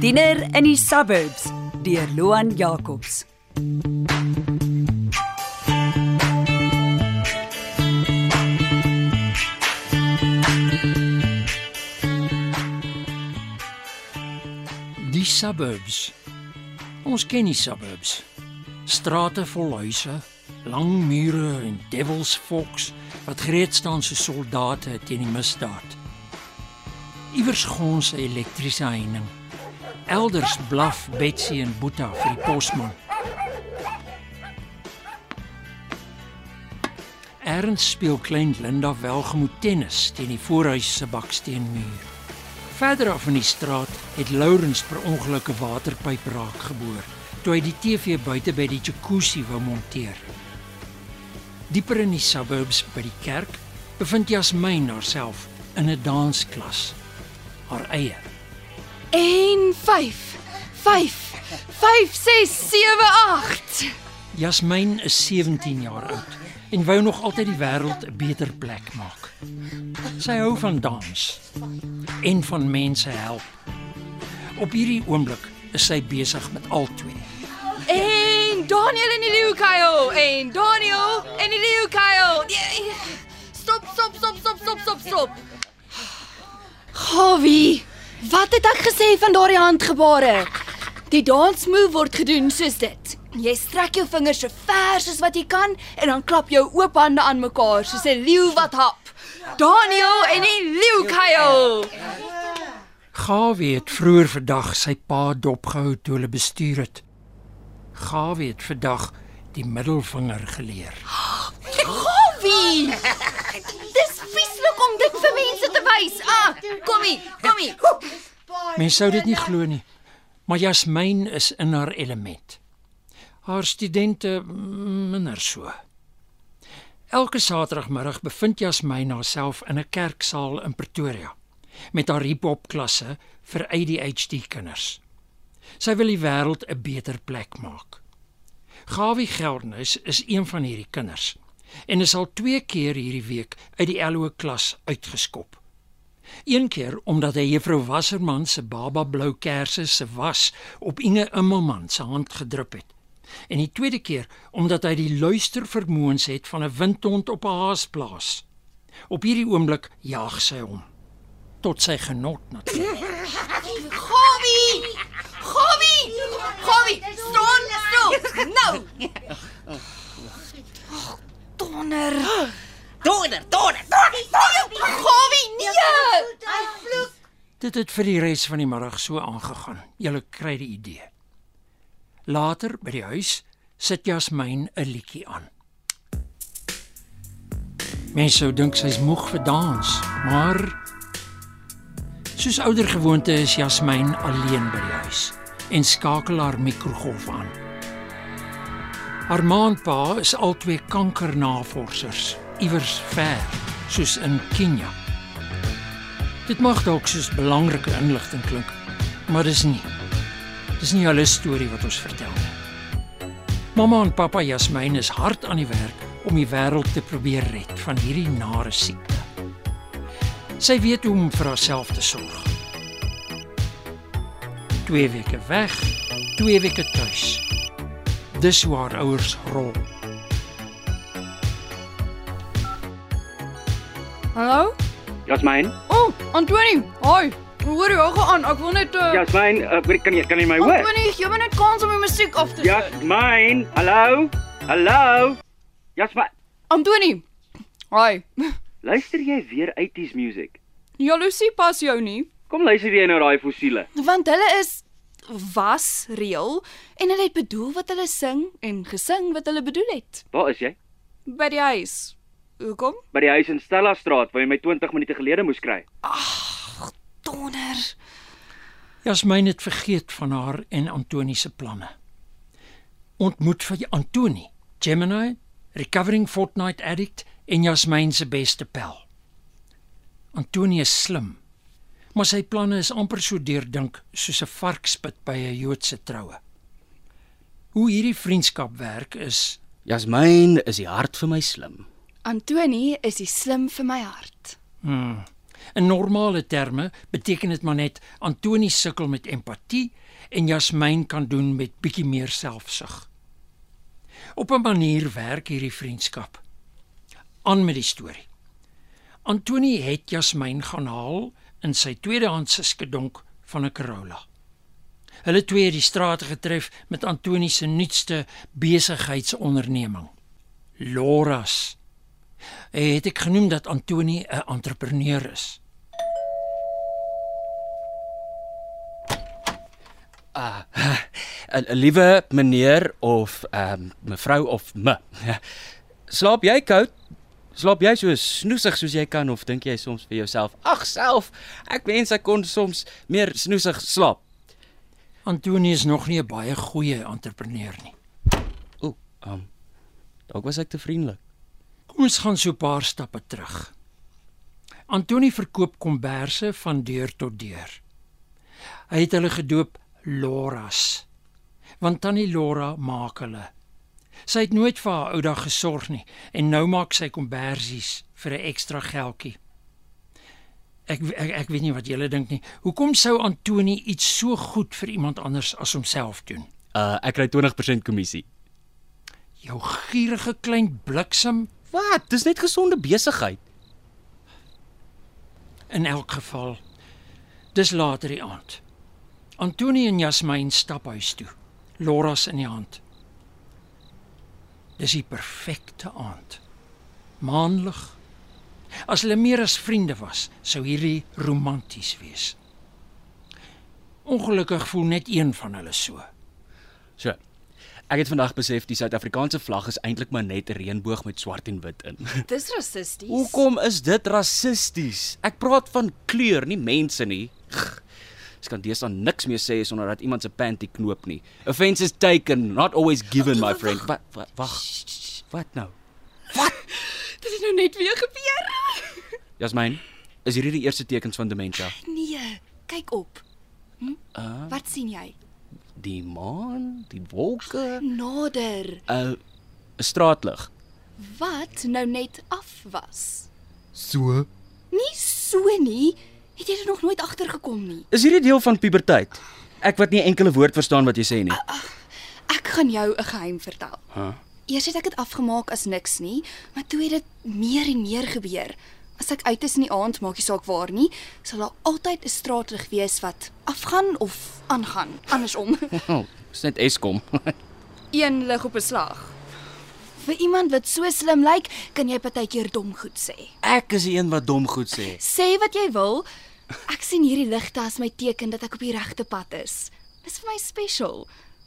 Dinner in die suburbs deur Loan Jacobs. Die suburbs. Ons ken die suburbs. Strate vol huise, lang mure en devils fox wat gereed staan so soldate teen die misdaad. Iewers gons 'n elektriese heining. Elders blaf Betsy en Boeta vir die posman. Erns speel klein Linda welgemoed tennis teen die voorhuis se baksteenmuur. Verder af in die straat het Lourens per ongeluk 'n waterpyp raak geboor toe hy die TV buite by die jacuzzi wou monteer. Dieper in die suburbs by die kerk bevind Jasmin haarself in 'n dansklas. Haar eie. 1 5 5 5 6 7 8 Jasmin is 17 jaar oud en wou nog altyd die wêreld 'n beter plek maak. Sy hou van dans en van mense help. Op hierdie oomblik is sy besig met albei. En Daniel en leeukuil en Daniel stop stop stop. Gawie, wat het ek gesê van daardie handgebare? Die dansmove word gedoen soos dit. Jy strek jou vingers so ver soos wat jy kan en dan klap jou oop hande aan mekaar soos 'n leeu wat hap. Daniel en die leeukuil. Gawie het vroeër vandag sy pa dopgehou toe hulle bestuur het. Gawie het vandag die middelvinger geleer. Gawie! Dis vieslik om dit vir mense te wys. Ah, kom hier, kom hier. Mense sou dit nie glo nie, maar Jasmin is in haar element. Haar studente mm, minder so. Elke Saterdagmiddag bevind Jasmin haarself in 'n kerksaal in Pretoria met haar hiphop klasse vir ADHD kinders. Sy wil die wêreld 'n beter plek maak. Gawie Geldnys is een van hierdie kinders en is al 2 keer hierdie week uit die LO klas uitgeskop. Een keer omdat hy juffrou Wasserman se baba blou kersse se was op Inge Immelman se hand gedrup het. En die tweede keer omdat hy die luister vermoëns het van 'n windhond op 'n haasplaas. Op hierdie oomblik jaag sy hom tot sy genot natuurlik. Gawie! Gawie! Gawie, staan stil. Nou. Donner. Donder, donder, donder. Gawie, nee. Dit het vir die res van die middag so aangegaan. Julle kry die idee. Later by die huis sit Jasmin 'n liedjie aan. Mense sou dink sy's moeg vir dans, maar soos ouer gewoonte is Jasmin alleen by die huis en skakel haar mikrogolf aan. Haar ma en pa is albei kankernavorsers iewers ver, soos in Kenia. Dit mag dalk soos belangrike inligting klink, maar dis nie. Dis nie hulle storie wat ons vertel nie. Mamma en pappa Jasmin is hard aan die werk om die wêreld te probeer red van hierdie nare siekte. Sy weet hoe om vir haarself te sorg. 2 weke weg, 2 weke tuis. Dis hoe haar ouers rol. Hallo? Jasmin, O, oh, Antonie. Hoi. Hoor jy ook aan? Ek wil net uh, Jasmin, uh, kan jy kan jy my hoor? Antonie, jy moet net kans om die musiek af te sit. Jasmin, hallo? Hallo? Jasmin, Antonie. Hoi. luister jy weer 80s music? Jaloesie pas jou nie, Kom luister jy nou daai fossiele. want hulle is was reël en hulle het bedoel wat hulle sing en gesing wat hulle bedoel het Waar is jy? by die huis. Hoekom? By die huis in Stella Straat waar jy my 20 minute gelede moes kry. Donder. Jasmine het vergeet van haar en Antoni se planne. Ontmoet vir Antoni, Gemini, recovering Fortnite addict en Jasmine se beste pel. Antoni is slim, maar sy planne is amper so deurdink soos 'n varkspit by 'n Joodse troue. Hoe hierdie vriendskap werk is Jasmine is die hart vir my slim. Antoni is die slim vir my hart. Hmm. In normale terme beteken dit maar net Antoni sukkel met empatie en Jasmine kan doen met bietjie meer selfsug. Op 'n manier werk hierdie vriendskap. Aan met die storie. Antoni het Jasmine gaan haal in sy tweedehandse skedonk van 'n Corolla. Hulle twee het die strate getref met Antoni se nuutste besigheidsonderneming. Loras Eh, het ek genoem dat Antoni 'n entrepreneur is. Uh, 'n liewe meneer of ehm um, mevrou of me. Slaap jy koud? Slaap jy so snoesig soos jy kan of dink jy soms vir jouself: "Ag self, ek wens ek kon soms meer snoesig slaap." Antoni is nog nie 'n baie goeie entrepreneur nie. O, ehm um, dalk was ek te vriendelik. Kom ons gaan so 'n paar stappe terug. Antoni verkoop komberse van deur tot deur. Hy het hulle gedoop Loras. Want tannie Lora maak hulle. Sy het nooit vir haar ou dag gesorg nie en nou maak sy kombersies vir 'n ekstra geldjie. Ek, ek ek weet nie wat julle dink nie. Hoekom sou Antoni iets so goed vir iemand anders as homself doen? Uh ek kry 20% kommissie. Jou gierige klein bliksem Wat? Dis net gesonde besigheid. In elk geval, dis later die aand. Antoni en Jasmine stap huis toe, Loras in die hand. Dis die perfekte aand. Maanlig. As hulle meer as vriende was, sou hierdie romanties wees. Ongelukkig voel net een van hulle so. So. Ek het vandag besef die Suid-Afrikaanse vlag is eintlik maar net 'n reënboog met swart en wit in. Dis rassisties. Hoekom is dit rassisties? Ek praat van kleur, nie mense nie. Ek kan deesdae niks meer sê sonder dat iemand se panty knoop nie. Offense is taken, not always given, my friend. Wat wat wag. Wat nou? Dit het nou net weer gebeur. Jasmine, is hierdie die eerste tekens van demensie? Nee, kyk op. Hm? Uh, Wat sien jy? die maan, die wolke, Nader. 'n 'n straatlig. Wat nou net af was. So. Nie so nie. Het jy dit nog nooit agtergekom nie? Is hierdie deel van puberteit? Ek wat nie enkele woord verstaan wat jy sê nie. Ek gaan jou 'n geheim vertel. Huh? Eers het ek dit afgemaak as niks nie, maar toe het dit meer en meer gebeur. As ek uit is in die aand, maak nie saak waar nie, sal daar altyd 'n straatlig wees wat afgaan of aangaan, andersom. Oh, dis net Eskom. Een lig op 'n slag. Vir iemand wat so slim lyk, kan jy partykeer dom goed sê. Ek is die een wat dom goed sê. Sê wat jy wil. Ek sien hierdie ligte as my teken dat ek op die regte pad is. Dis vir my special.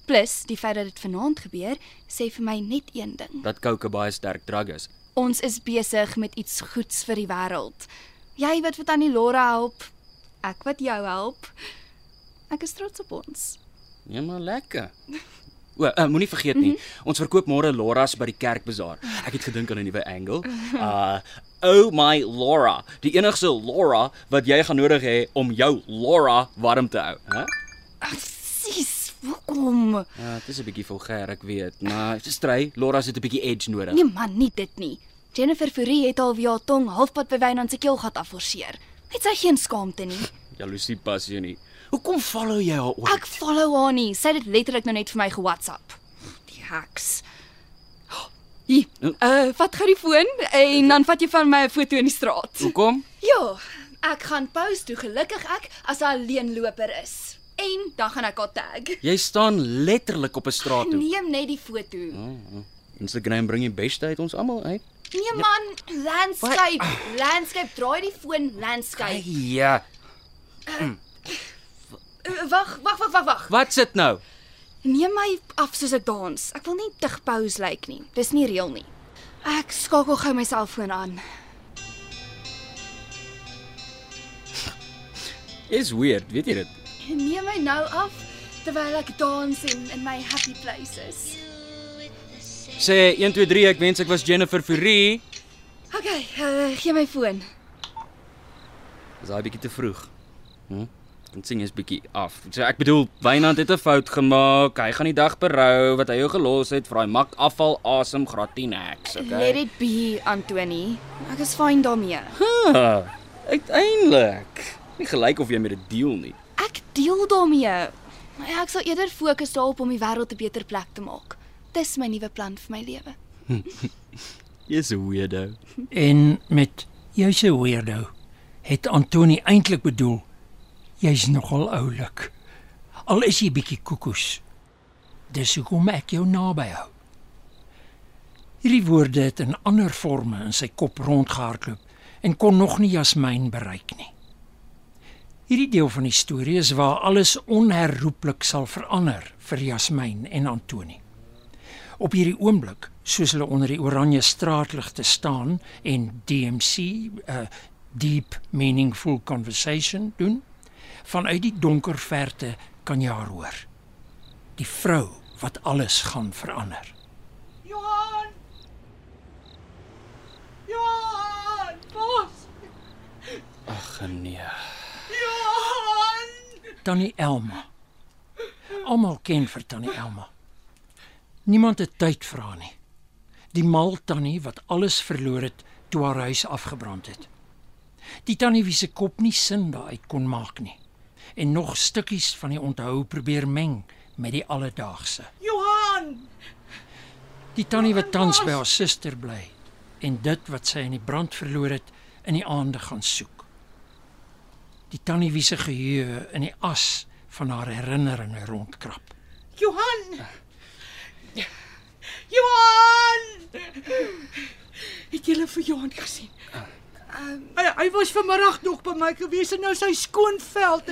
Plus, die feit dat dit vanaand gebeur, sê vir my net een ding. Dat coke baie sterk drug is. Ons is besig met iets goeds vir die wêreld. Jy wat vir tannie Laura help, ek wat jou help. Ek is trots op ons. Ja, maar lekker. O, uh, moenie vergeet nie. Mm -hmm. Ons verkoop môre Laura's by die Kerkbazaar. Ek het gedink aan 'n nuwe angle. Uh oh my Laura, die enigste Laura wat jy gaan nodig hê om jou Laura warm te hou, hè? Sis, hoekom? Ja, dit is 'n bietjie vulgêr, ek weet, maar stry, Laura's het 'n bietjie edge nodig. Nee man, nie dit nie. Jennifer Fourie het al via haar tong halfpad by Wynand se keelgat afforceer. Het sy geen skaamte nie. Jaloesie pas jou nie. Hoekom follow jy haar ooit? Ek follow haar nie. Sy het dit letterlik nou net vir my ge-WhatsApp. Die heks. Hier. Uh, vat gou die foon en dan vat jy van my 'n foto in die straat. Hoekom? Ja, ek gaan post hoe gelukkig ek as 'n alleenloper is. En dan gaan ek haar tag. Jy staan letterlik op 'n straat toe. Neem net die foto. Instagram bring die beste uit ons almal uit. Nee man, landscape. Landscape, draai die foon landscape. Ja. Uh, Wag, wag, wag, wag, wag. Wat sit nou? Neem my af soos ek dans. Ek wil nie dig pose lyk nie. Dis nie reël nie. Ek skakel gou my selfoon aan. Is weird, weet jy dit? Neem my nou af terwyl ek dans en in my happy place is. Sê 1 2 3 ek wens ek was Jennifer Fourie. Okay, uh, gee my foon. Is daai bietjie te vroeg? Hm? Dan sing jy's bietjie af. So ek bedoel, Wynand het 'n fout gemaak. Hy gaan die dag berou wat hy jou gelos het vir daai mak afval asem graad 10 heks, Let okay? it be, Antoni. Ek is fyn daarmee. Ah, uiteindelik. Nie gelyk of jy met dit deel nie. Ek deel daarmee. Maar ek sal eerder fokus daarop om die wêreld 'n beter plek te maak. Dis my nuwe plan vir my lewe. Jy's 'n weirdo. En met jy's 'n weirdo het Antoni eintlik bedoel jy's nogal oulik. Al is jy bietjie koekoes. Dis hoekom ek jou naby hou. Hierdie woorde het in ander forme in sy kop rondgehardloop en kon nog nie Jasmyn bereik nie. Hierdie deel van die storie is waar alles onherroepelik sal verander vir Jasmyn en Antoni. Op hierdie oomblik, soos hulle onder die oranje straatligte staan en DMC, 'n uh, deep meaningful conversation doen, vanuit die donker verte kan jy haar hoor. Die vrou wat alles gaan verander. Johan! Johan! Bos! Ag nee. Johan! Tannie Elma. Almal ken vir Tannie Elma. Niemand het tyd haar nie. Die mal tannie wat alles verloor het toe haar huis afgebrand het. Die tannie wie se kop nie sin daaruit kon maak nie en nog stukkies van die onthou probeer meng met die alledaagse. Johan! Die tannie wat tans by haar suster bly en dit wat sy in die brand verloor het in die aande gaan soek. Die tannie wie se geheue in die as van haar herinneringe rondkrap. Johan! Johan! Het jy vir Johan gesien? Um, hy, hy was vanmiddag nog by my gewees en nou sy skoonveld.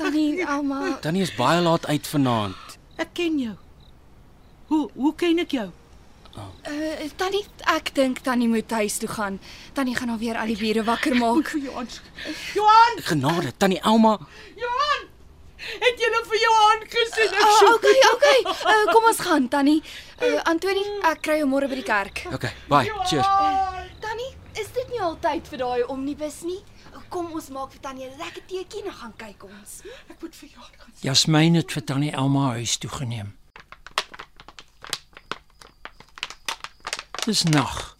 Tannie Alma, Tannie is baie laat uit vanaand. Ek ken jou. Hoe hoe ken ek jou? uh, tannie, ek dink tannie moet huis toe gaan. Tannie gaan alweer al die bure wakker maak. Johan. Johan! Genade, Tannie Elma. Johan! Het jy vir Johan gesien? Ek Uh, soek okay, okay. Uh, kom ons gaan, Tannie. Uh, Antoni, ek kry jou môre by die kerk. Okay, bye. Cheers. Johan! Tannie, is dit nie altyd vir daai omnibus nie? Kom ons maak vir Tannie 'n lekker teetjie en gaan kyk ons. Ek moet vir Johan gaan. Jasmyn het vir tannie Elma huis toe geneem. Dis nag.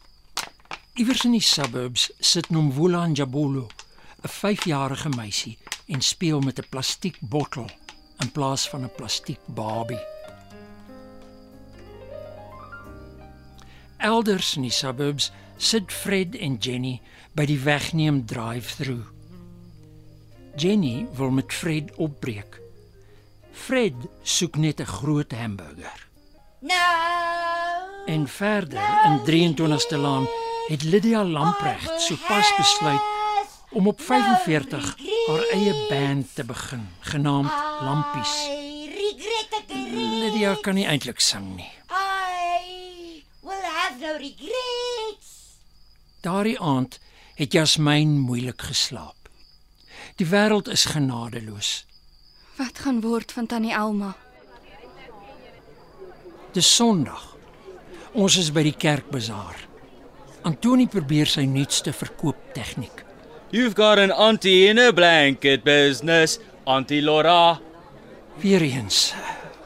Iewers in die suburbs sit Nomvula Njabolo, 'n 5-jarige meisie en speel met 'n plastiek bottel in plaas van 'n plastiek babie. Elders in die suburbs sit Fred en Jenny by die wegneem drive-through. Jenny wil met Fred opbreek. Fred soek net 'n groot hamburger. Nou. En verder in 23ste laan het Lydia Lamprecht sopas besluit om op 45 haar eie band te begin, genaamd Lampies. Regret. Lydia kan nie eintlik sing nie. I will have no regrets. Daardie aand het Jasmyn moeilik geslaap. Die wêreld is genadeloos. Wat gaan word van Tannie Elma? Dis Sondag. Ons is by die kerkbazaar. Antoni probeer sy nuutste verkooptegniek. You've got an auntie in a blanket business, Auntie Laura. Weereens,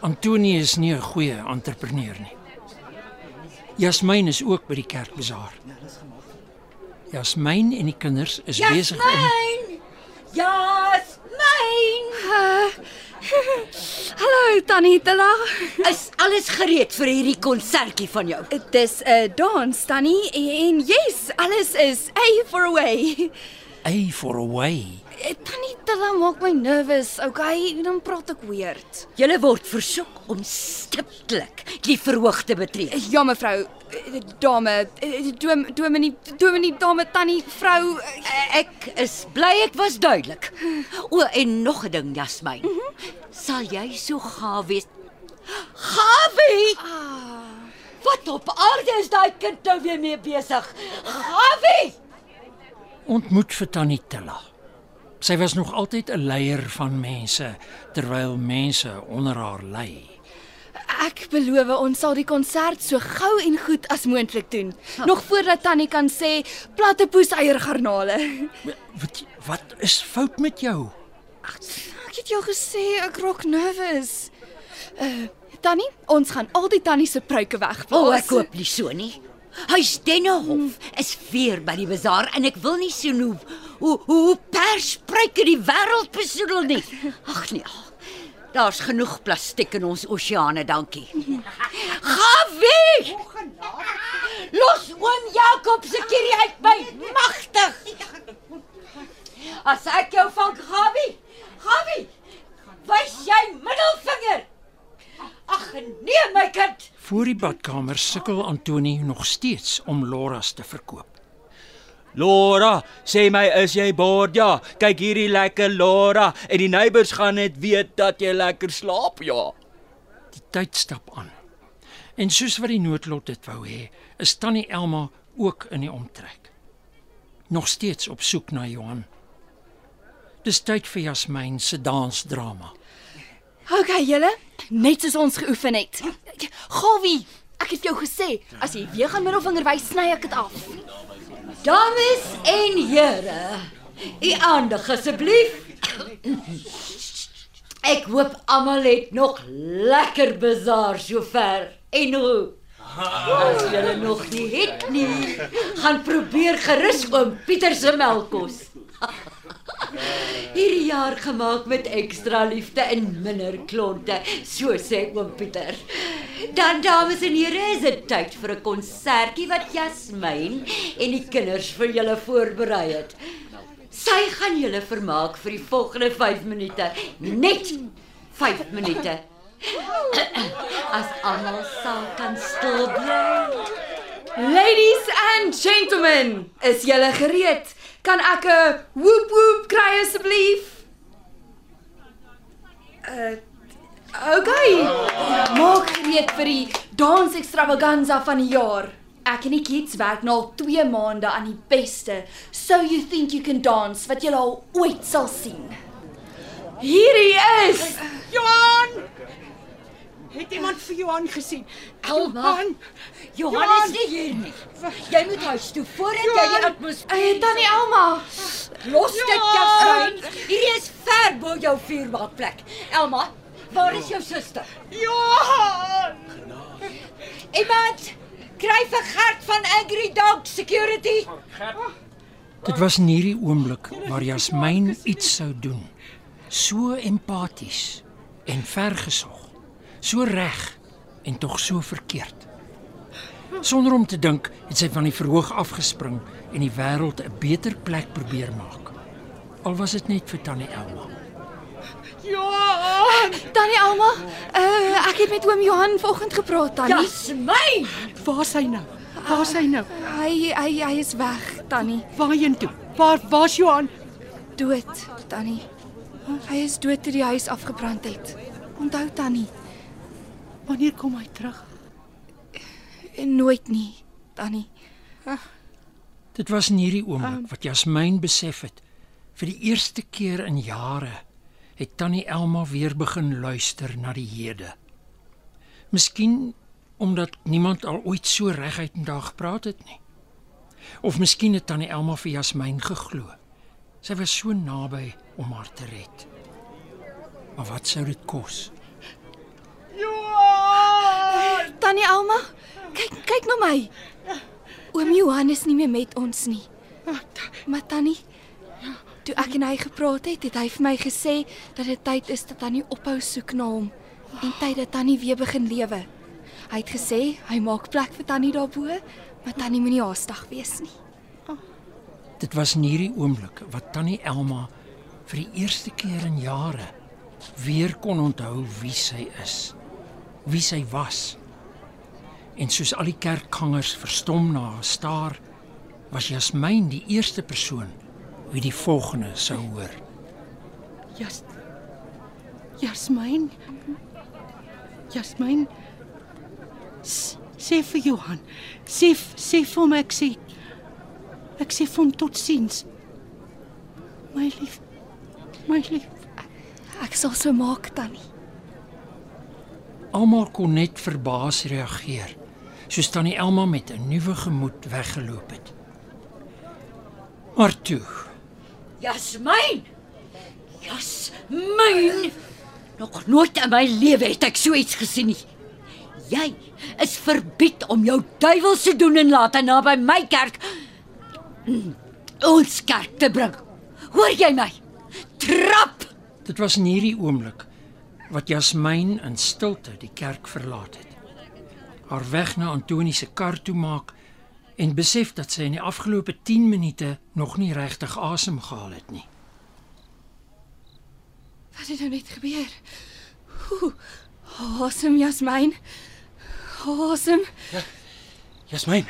Antoni is nie 'n goeie entrepreneur nie. Jasmyn is ook by die kerkbazaar. Jasmyn en die kinders is besig om. Yes, mine. Uh, Hallo Tannie Tella. Is alles gereed vir hierdie konsertjie van jou? Dis 'n uh, dans Tannie en yes, alles is A for away. A for away. Eh, Tannie Tella maak my nervous. Okay, dan praat ek weird. Julle word versoek om stiptelik die verhoog te betree. Ja mevrou, Eh, dame, eh, dom dominee dominee dame Tannie vrou. eh, Ek is bly ek was duidelik. O, en nog 'n ding, Jasmyn. Mm -hmm. Sal jy so gaaf wees? Gawie! Wat op aarde is daai kind nou weer mee besig? Gawie! Ontmoet vir Tannie Tilla. Sy was nog altyd 'n leier van mense terwyl mense onder haar lei. Ek beloof ons sal die konsert so gou en goed as moontlik doen. Nog voordat Tannie kan sê plattepoes eiergarnale. Wat wat is fout met jou? Ek het jou gesê ek raak nervous. Uh Tannie, ons gaan al die tannie se pruike wegplaas. O, oh, ek koop nie so nie. Huis Dennehof is weer by die bazaar en ek wil nie sien hoe hoe hoe perspruike die wêreld besoedel nie. Ag nee. Daar's genoeg plastiek in ons oseane, dankie. Ga weg! Los oom Jakob se kerry uit my magtig. As ek jou van Gawie, Gawie, wys jy middelvinger. Ag nee my kind. Voor die badkamer sukkel Antoni nog steeds om Loras te verkoop. Laura, sê my is jy bored? Ja, kyk hierdie lekker Laura en die neighbors gaan net weet dat jy lekker slaap, ja. Die tyd stap aan. En soos wat die noodlot dit wou hê, is Tannie Elma ook in die omtrek. Nog steeds op soek na Johan. Dis tyd vir Jasmin se dansdrama. Okay, julle, net soos ons geoefen het. Gawie, ek het jou gesê, as jy weer gaan middelvinger wys, sny ek dit af. Dames en here, u aandag asseblief. Ek hoop almal het nog lekker bazaar sover. En hoe? As julle nog nie het nie, gaan probeer gerus oom Pieter se melkkos. Hierdie jaar gemaak met ekstra liefde en minder klonte, so sê oom Pieter. Dan dames en here, is dit tyd vir 'n konsertjie wat Jasmin en die kinders vir julle voorberei het. Sy gaan julle vermaak vir die volgende 5 minute. Net 5 minute. As almal sal kan stil bly. Ladies and gentlemen, is julle gereed? Kan ek 'n woep woep kry asseblief? Uh Okay. Maak gereed vir die dans extravaganza van die jaar. Ek en die kids werk nou al 2 maande aan die beste So You Think You Can Dance wat julle al ooit sal sien. Hierdie is Johan! Het iemand vir Johan gesien? Elma. Johan, Johannes nie hier nie. Jy moet huis toe voordat jy die atmosfeer Tannie Elma. los dit Jasmin. Hierdie is ver bo jou vuurmaakplek. Elma, waar is jou suster? Johan! Iemand kry vir Gert van Angry Dog Security. Dit was in hierdie oomblik waar Jasmin iets sou doen. So empaties en vergesog. So reg en tog so verkeerd. Sonder om te dink, het sy van die verhoog afgespring en die wêreld 'n beter plek probeer maak. Al was dit net vir Tannie Elma. Johan! Tannie Elma, uh, ek het met oom Johan vanoggend gepraat, Tannie. Jasmin, Waar's hy nou? Waar's hy nou? Hy hy hy is weg, Tannie. Waarheen toe? Waar waar's Johan? Dood, Tannie. Hy is dood toe die huis afgebrand het. Onthou Tannie, Wanneer kom hy terug? nooit nie, Tannie. Dit was in hierdie oomblik wat Jasmin besef het vir die eerste keer in jare het Tannie Elma weer begin luister na die hede. Miskien omdat niemand al ooit so reguit met haar gepraat het nie. Of miskien het Tannie Elma vir Jasmin geglo. Sy was so naby om haar te red. Maar wat sou dit kos? Johan! Tannie Elma, kyk kyk na my. Oom Johan is nie meer met ons nie. Maar Tannie, toe ek en hy gepraat het, het hy vir my gesê dat dit tyd is dat Tannie ophou soek na hom en tyd dat Tannie weer begin lewe. Hy het gesê hy maak plek vir Tannie daarbo, maar Tannie moenie haastig wees nie. Dit was in hierdie oomblik wat Tannie Elma vir die eerste keer in jare weer kon onthou wie sy is, wie sy was. En soos al die kerkgangers verstom na haar staar, was Jasmin die eerste persoon wie die volgende sou hoor. Jas Jasmin. Jasmin. S- Sê vir Johan. Sê sê vir hom ek sê ek sê vir hom totsiens. My lief. My lief. Ek sal so maak tannie. Almal kon net verbaas reageer, soos tannie Elma met 'n nuwe gemoed weggeloop het. Maar toe, Jasmyn. Jasmyn. Nog nooit in my lewe het ek so iets gesien nie. Jy is verbied om jou duiwelse doen en late na by my kerk mm, ons kerk te bring. Hoor jy my? Trap. dit was in hierdie oomblik wat Jasmyn in stilte die kerk verlaat het. Haar weg na Antonie se kar toe maak en besef dat sy in die afgelope 10 minute nog nie regtig asem gehaal het nie. Wat het nou net gebeur? Ooh, Awesome, Jasmyn. Awesome. Jasmyn,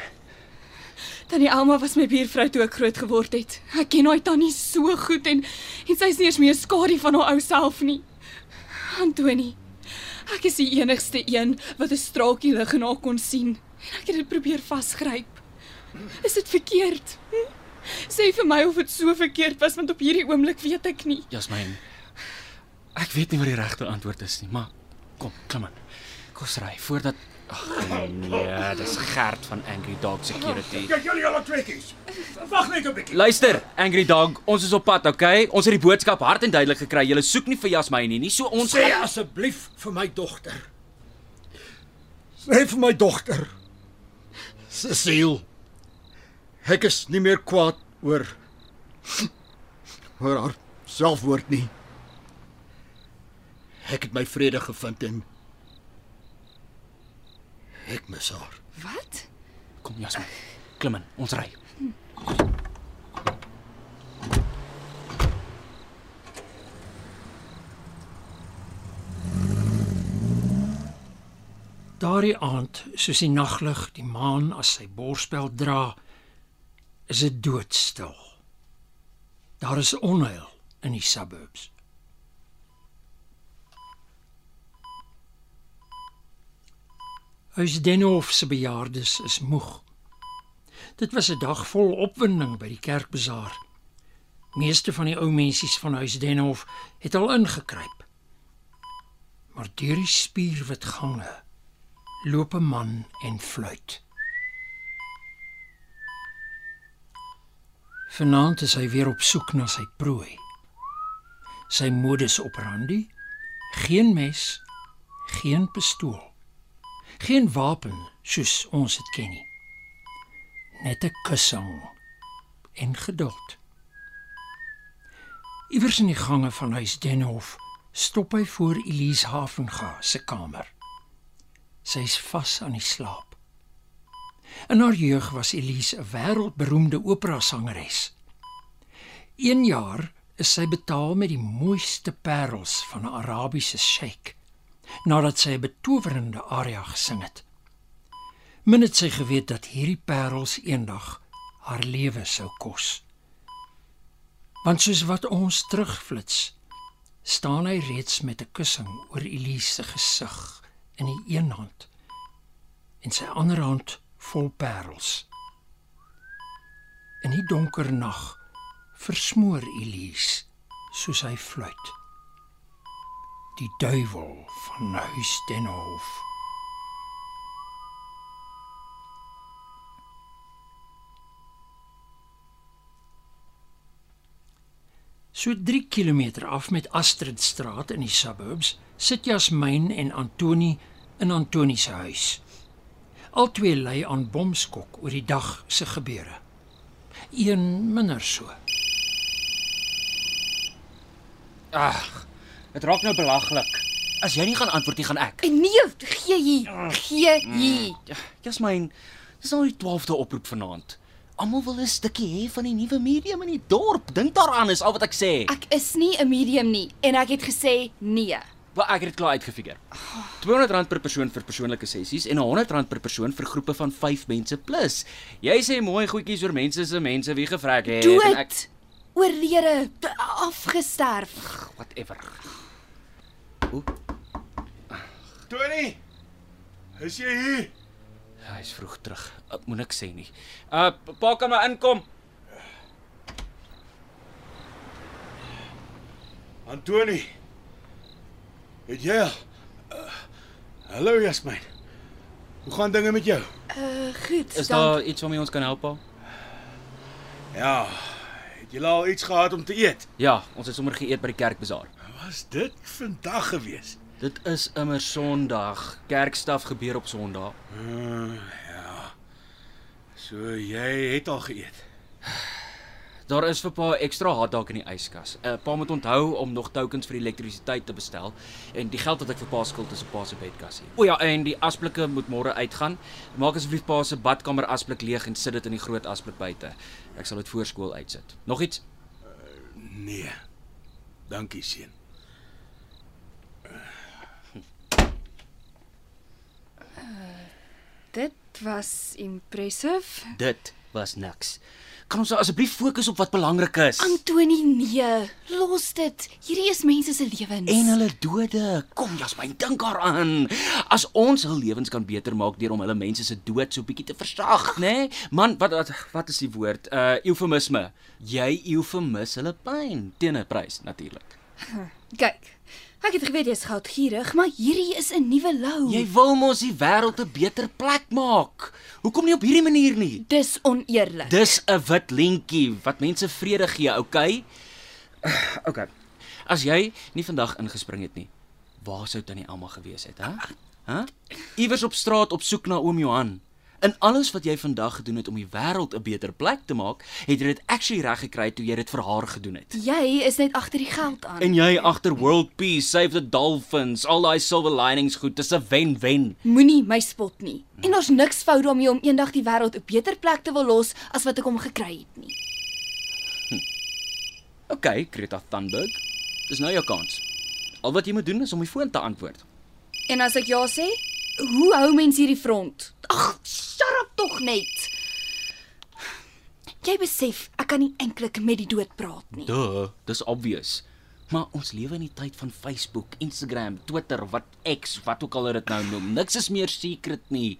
Tannie Alma was my buurvrou toe ek groot geword het. Ek ken haar tannie so goed en en sy is nie eens meer skadu van haar ou self nie. Antonie, ek is die enigste een wat 'n straaltjie lig in haar kon sien en ek het dit probeer vasgryp. Is dit verkeerd? Hm? Sê vir my of dit so verkeerd was want op hierdie oomblik weet ek nie. Jasmyn. Ek weet nie wat die regte antwoord is nie, maar kom, klim in. Kom ry voordat Ag nee, dis Gert van Angry Dog Security. Kyk julle al trekkies. Wag net 'n bietjie. Luister, Angry Dog, ons is op pad, okay? Ons het die boodskap hard en duidelik gekry. Jy soek nie vir Jasmyn nie, nie so ons Sê asseblief vir my dogter. Sê vir my dogter. Cecile. Ek is nie meer kwaad oor oor haar selfwoord nie. Ek het my vrede gevind en ek mis haar. Wat? Kom Jasmyn. Klim in, ons ry. Daardie aand, soos die naglig die maan as sy borspel dra, is dit doodstil. Daar is onheil in die suburbs. Huis Denhof se bejaardes is moeg. Dit was 'n dag vol opwinding by die kerkbazaar. Meeste van die ou mensies van Huis Denhof het al ingekruip. Maar deur die spierwit gange loop 'n man en fluit. Vanaand is hy weer op soek na sy prooi. Sy modus operandi: geen mes, geen pistool, geen wapen soos ons dit ken nie. Net 'n kussing en geduld. Iewers in die gange van huis Denhof stop hy voor Elise Havenga se kamer. Sy is vas aan die slaap. In haar jeug was Elise 'n wêreldberoemde opera-sangeres. Een jaar is sy betaal met die mooiste parels van 'n Arabiese sheik nadat sy 'n betowerende aria gesing het. Min het sy geweet dat hierdie parels eendag haar lewe sou kos. Want soos wat ons terugflits, staan hy reeds met 'n kussing oor Elise se gesig in die een hand en sy ander hand vol parels. In die donker nag versmoor Elise soos hy fluit. Die duiwel van Huis Denhof. So 3 km af met Astridstraat in die suburbs sit Jasmyn en Antoni in Antoni se huis. Albei lei aan bomskok oor die dag se gebeure. Een minder so. Ag, dit raak nou belaglik. As jy nie gaan antwoord nie, gaan ek. En nee, gee hier. Gee hier. Ja, Jasmyn, dis al die 12de oproep vanaand. Almal wil 'n stukkie hê van die nuwe medium in die dorp. Dink daaraan is al wat ek sê. Ek is nie 'n medium nie en ek het gesê nee. Wel, ek het dit klaar uitgefigure. R200 per persoon vir persoonlike sessies en R100 per persoon vir groepe van 5 mense plus. Jy sê mooi goedjies oor mense se mense wie gevrek het en ek. Oorlede, afgesterf. whatever. Tony. Is jy hier? Hy's vroeg terug. Ek moet niks sê nie. Uh pa kan maar inkom. Antoni. Het jy al? Uh, hallo Jasmin. Hoe gaan dinge met jou? Uh goed. Is daar iets waarmee ons kan help pa? Ja. Het jy al iets gehad om te eet? Ja, ons het sommer geëet by die kerkbazaar. Was dit vandag gewees? Dit is immer Sondag. Kerkstaf gebeur op Sondag. Uh, ja. So jy het al geëet. Daar is vir pa ekstra hotdog in die yskas. Uh, pa moet onthou om nog tokens vir elektrisiteit te bestel en die geld wat ek vir pa skuld is op pa se bedkassie. O ja, en die asblikke moet môre uitgaan. Maak asseblief pa se badkamer asblik leeg en sit dit in die groot asblik buite. Ek sal dit voor skool uitsit. Nog iets? Nee. Dankie seun. Dit was impressive. Dit was niks. Kan ons nou asseblief fokus op wat belangrik is? Antoni, nee, los dit. Hierdie is mense se lewens. En hulle dode. Kom Jasmine, dink daaraan. As ons hul lewens kan beter maak deur om hulle mense se dood so bietjie te versag, né? Nee? Man, wat wat wat is die woord? Uh eufemisme. Jy eufemis hulle pyn teen 'n prys natuurlik. Kyk. Ek het geweet jy's goudgierig, maar hierdie is 'n nuwe lou. Jy wil mos die wêreld 'n beter plek maak. Hoekom nie op hierdie manier nie? Dis oneerlik. Dis 'n wit lintjie wat mense vrede gee, okay? Okay. As jy nie vandag ingespring het nie, waar sou tannie Elma gewees het, hè? Hæ? Iewers op straat op soek na oom Johan. In alles wat jy vandag gedoen het om die wêreld 'n beter plek te maak, het jy dit actually reg gekry toe jy dit vir haar gedoen het. Jy is net agter die geld aan. En jy agter World Peace, Save the Dolphins, al daai silver linings goed, dis 'n wen-wen. Moenie my spot nie. En daar's niks fout daarmee om eendag die wêreld 'n beter plek te wil los as wat ek hom gekry het nie. Okay, Greta Thunberg. Dis nou jou kans. Al wat jy moet doen is om die foon te antwoord. En as ek ja sê, hoe hou mens hierdie front? Ag, shut up tog net. Jy besef, ek kan nie eintlik met die dood praat nie. Duh, dis obvious. Maar ons lewe in die tyd van Facebook, Instagram, Twitter, wat X, wat ook al dit nou noem. Niks is meer secret nie.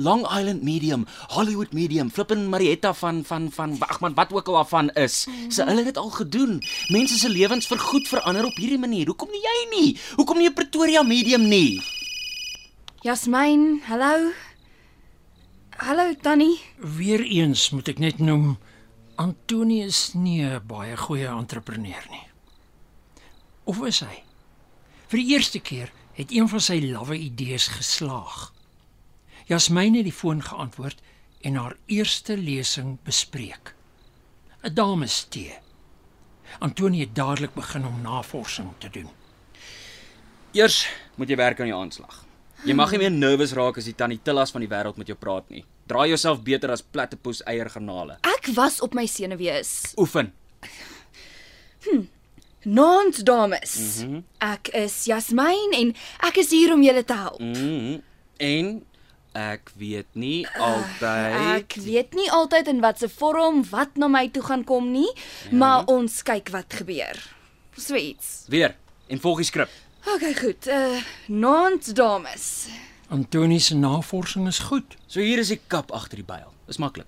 Long Island Medium, Hollywood Medium, Flippin Marietta van van van ag man, wat ook al daarvan is. Se hulle het dit al gedoen. Mense se lewens vergoed verander op hierdie manier. Hoekom nie jy nie? Hoekom nie 'n Pretoria Medium nie? Jasmine, hallo. Hallo Tannie. Weereens moet ek net noem Antonius nie 'n baie goeie entrepreneur nie. Of is hy? Vir die eerste keer het een van sy lawwe idees geslaag. Jasmine het die foon geantwoord en haar eerste lesing bespreek. 'n Damestee. Antonie het dadelik begin om navorsing te doen. Eers moet jy werk aan jou aanslag. Jy mag nie meer nervus raak as die tannie Tillas van die wêreld met jou praat nie. Draai jouself beter as platypus eiergarnale. Ek was op my senuwees. Oefen. Nons dames. Mm -hmm. Ek is Jasmine en ek is hier om julle te help. Mm -hmm. En ek weet nie altyd Ek weet nie altyd in watter vorm wat na my toe gaan kom nie, ja. maar ons kyk wat gebeur. Sweets. weer en volg die skrip. Okay, goed. Uh Nons dames. Antonie se navorsing is goed. So hier is die kap agter die byl. Dis maklik.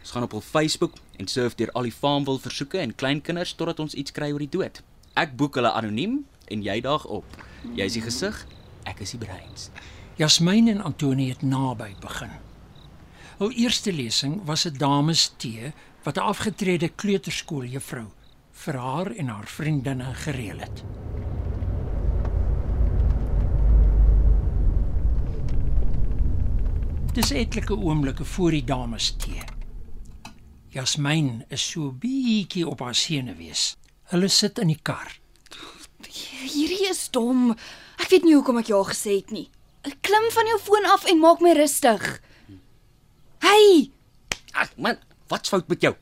Ons gaan op hul Facebook en surf deur al die Farmville versoeke en kleinkinders totdat ons iets kry oor die dood. Ek boek hulle anoniem en jy daag op. Jy is die gesig, ek is die breins. Jasmine en Antonie het naby begin. Hul eerste lesing was 'n dames tee wat 'n afgetrede kleuterskooljuffrou vir haar en haar vriendinne gereël het. Dis etlike oomblikke voor die dames tee. Jasmine is so bietjie op haar senuwees. Hulle sit in die kar. Hierdie is dom. Ek weet nie hoekom ek ja gesê het nie. Klim van jou foon af en maak my rustig. Hey, Ag man, wat's fout met jou?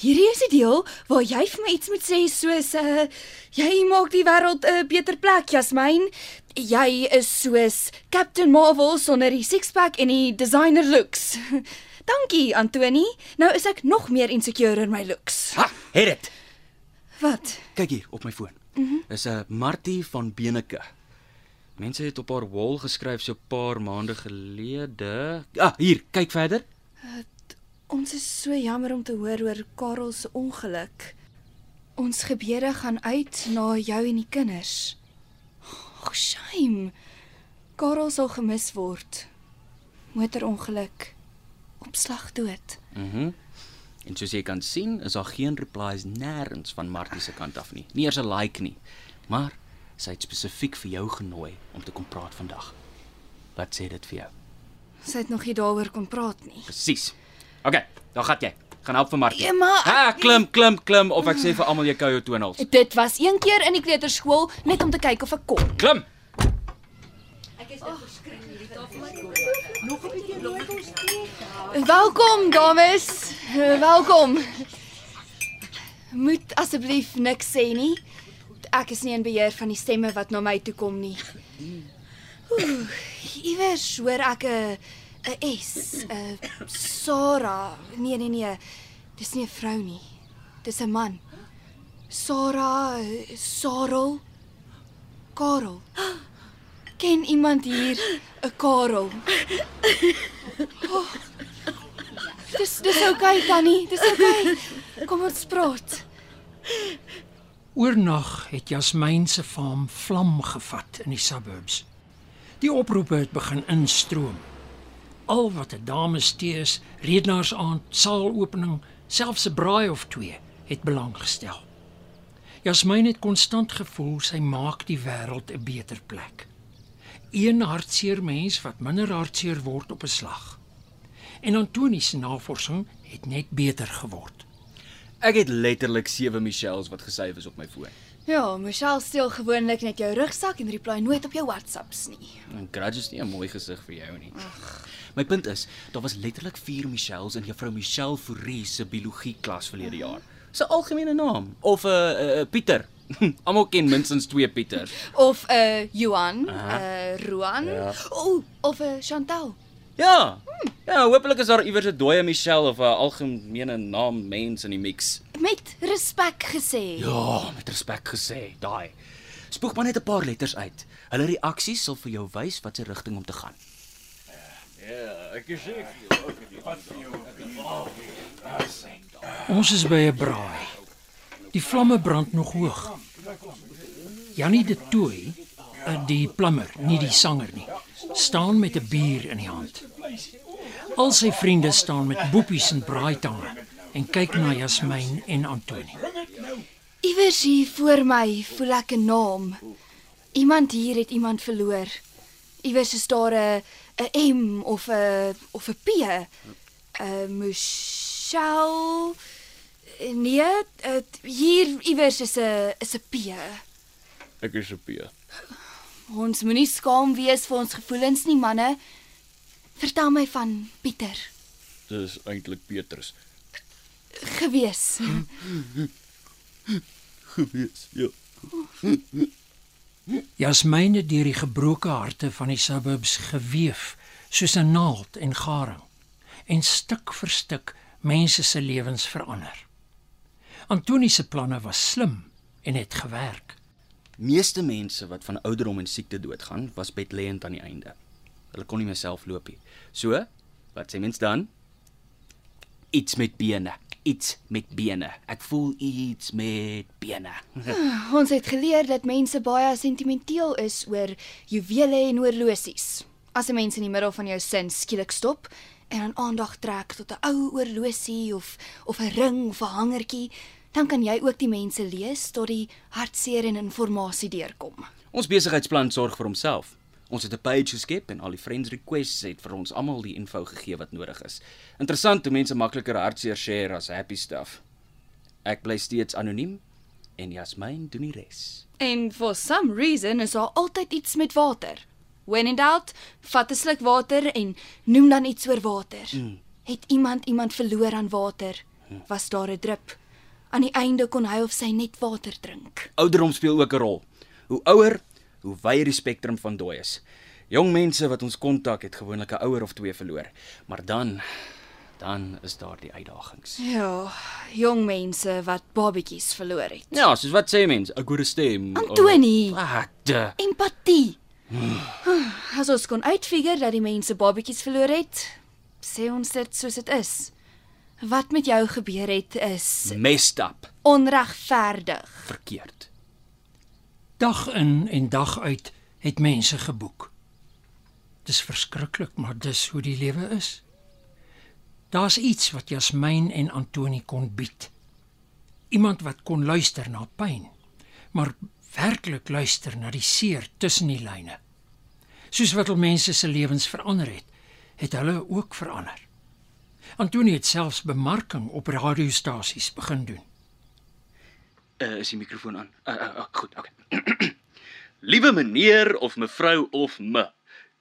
Hierdie is die deel waar jy vir my iets moet sê soos uh jy maak die wêreld 'n beter plek, Jasmine. Jy is soos Captain Marvel sonder die six-pack en die designer looks. Dankie, Antoni. Nou is ek nog meer insecure in my looks. Ha, het dit. Wat? Kyk hier op my foon. Mm -hmm. Dis 'n Martie van Beneke. Mense het op haar wall geskryf so 'n paar maande gelede. Ah, hier, kyk verder. Ons is so jammer om te hoor oor Karel se ongeluk. Ons gebeure gaan uit na jou en die kinders. Ag, shame. Karel sal gemis word. Motorongeluk. Opslag dood. Mhm. Mm en soos jy kan sien, is daar geen replies nêrens van Martie se kant af nie. Nie eers 'n like nie. Maar sy het spesifiek vir jou genooi om te kom praat vandag. Wat sê dit vir jou? Sy het nog nie daaroor kon praat nie. Presies. OK, dan gaan jy. Gaan help vir Martie. Ja, maar- Ha, klim, klim, klim of ek sê vir almal jy kou jou tonals. Dit was een keer in die kleuterskool net om te kyk of ek kon. Klim. Welkom dames. Welkom. Moet asseblief niks sê nie. Ek is nie in beheer van die stemme wat na my toe kom nie. Oeh, iewers hoor ek 'n 'n S, 'n Sarah. Nee nee nee. Dis nie 'n vrou nie. Dis 'n man. Sarah, eh, Sarel, Karel. Ken iemand hier 'n Karel? Oh, dis dis oukei okay, Tannie, dis oukei. Okay. Kom ons praat. Oornag het Jasmine se farm vlam gevat in die suburbs. Die oproepe het begin instroom. Al wat 'n dames tee is, redenaarsaand, saalopening, selfs 'n braai of twee, het belang gestel. Jasmine het konstant gevoel sy maak die wêreld 'n beter plek. Een hartseer mens wat minder hartseer word op 'n slag. En Antonie se navorsing het net beter geword. Ek het letterlik 7 Michelles wat gesyf is op my foon. Ja, Michelle steel gewoonlik net jou rugsak en reply nooit op jou WhatsApps nie. En grudge is nie 'n mooi gesig vir jou nie. My punt is, daar was letterlik 4 Michelles in juffrou Michelle Fourie se biologie klas verlede jaar. Sy algemene naam of 'n uh, uh, Pieter. Almal ken minstens 2 Pieters. Of 'n uh, Johan, 'n uh, Roan, ja. o, of 'n uh, Chantal. Ja. Ja, hopelik is daar iewers 'n dooie Michelle of 'n algemene naam mens in die mix. Met respek gesê. Ja, met respek gesê, daai. Spoeg maar net 'n paar letters uit. Hulle reaksies sal vir jou wys wat se rigting om te gaan. Ons is by 'n braai. Die vlamme brand nog hoog. Jannie de Tooi, eh, die plammer, nie die sanger nie, staan met 'n bier in die hand. Al sy vriende staan met boepies en braaitange en kyk na Jasmine en Antonie. Iewers hier voor my voel ek 'n naam. Iemand hier het iemand verloor. Iewers is daar 'n 'n M of 'n of 'n P. 'n Michelle. Nee, het, hier iewers is 'n is 'n P. Ek is 'n P. Ons moenie skaam wees vir ons gevoelens nie, manne. Vertel my van Pieter. Dis eintlik Petrus. Gewees. Gewees, ja. Jasmine het deur die gebroke harte van die suburbs geweef soos 'n naald en garing en stuk vir stuk mense se lewens verander. Antonie se planne was slim en het gewerk. Meeste mense wat van ouderdom en siekte doodgaan, was bedlêend aan die einde. Hulle kon nie meer self loop nie. So, wat sê mens dan? Iets met bene. Iets met bene. Ek voel iets met bene. Ons het geleer dat mense baie sentimenteel is oor juwele en horlosies. As 'n mens in die middel van jou sin skielik stop en aan aandag trek tot 'n ou horlosie of of 'n ring of 'n hangertjie, dan kan jy ook die mense lees tot die hartseer en inligting deurkom. Ons besigheidsplan sorg vir homself. Ons het 'n page geskep en al die friends requests het vir ons almal die info gegee wat nodig is. Interessant hoe mense makliker hartseer share as happy stuff. Ek bly steeds anoniem en Jasmine doen die res. En for some reason is daar altyd iets met water. When in doubt, vat 'n sluk water en noem dan iets oor water. Mm. Het iemand iemand verloor aan water? Was daar 'n drup? Aan die einde kon hy of sy net water drink. Ouderdom speel ook 'n rol. Hoe ouer, hoe wyer die spektrum van dooies. Jong mense wat ons kontak het gewoonlik 'n ouer of twee verloor, maar dan dan is daar die uitdagings. Ja, jong mense wat babatjies verloor het. Ja, soos wat sê mense, 'n stem. Antonie. Wat? Empatie. As ons kon uitfigure dat die mense babetjies verloor het, sê ons dit soos dit is. Wat met jou gebeur het is Messed up, onregverdig. verkeerd. Dag in en dag uit het mense geboek. Dis verskriklik, maar dis hoe die lewe is. Daar's iets wat Jasmyn en Antoni kon bied. Iemand wat kon luister na pyn, maar werklik luister na die seer tussen die lyne. Soos wat al mense se lewens verander het, het hulle ook verander. Antoni het selfs bemarking op radiostasies begin doen. Uh, is die mikrofoon aan? Uh, uh, uh, goed, okay. Liewe meneer of mevrou of me.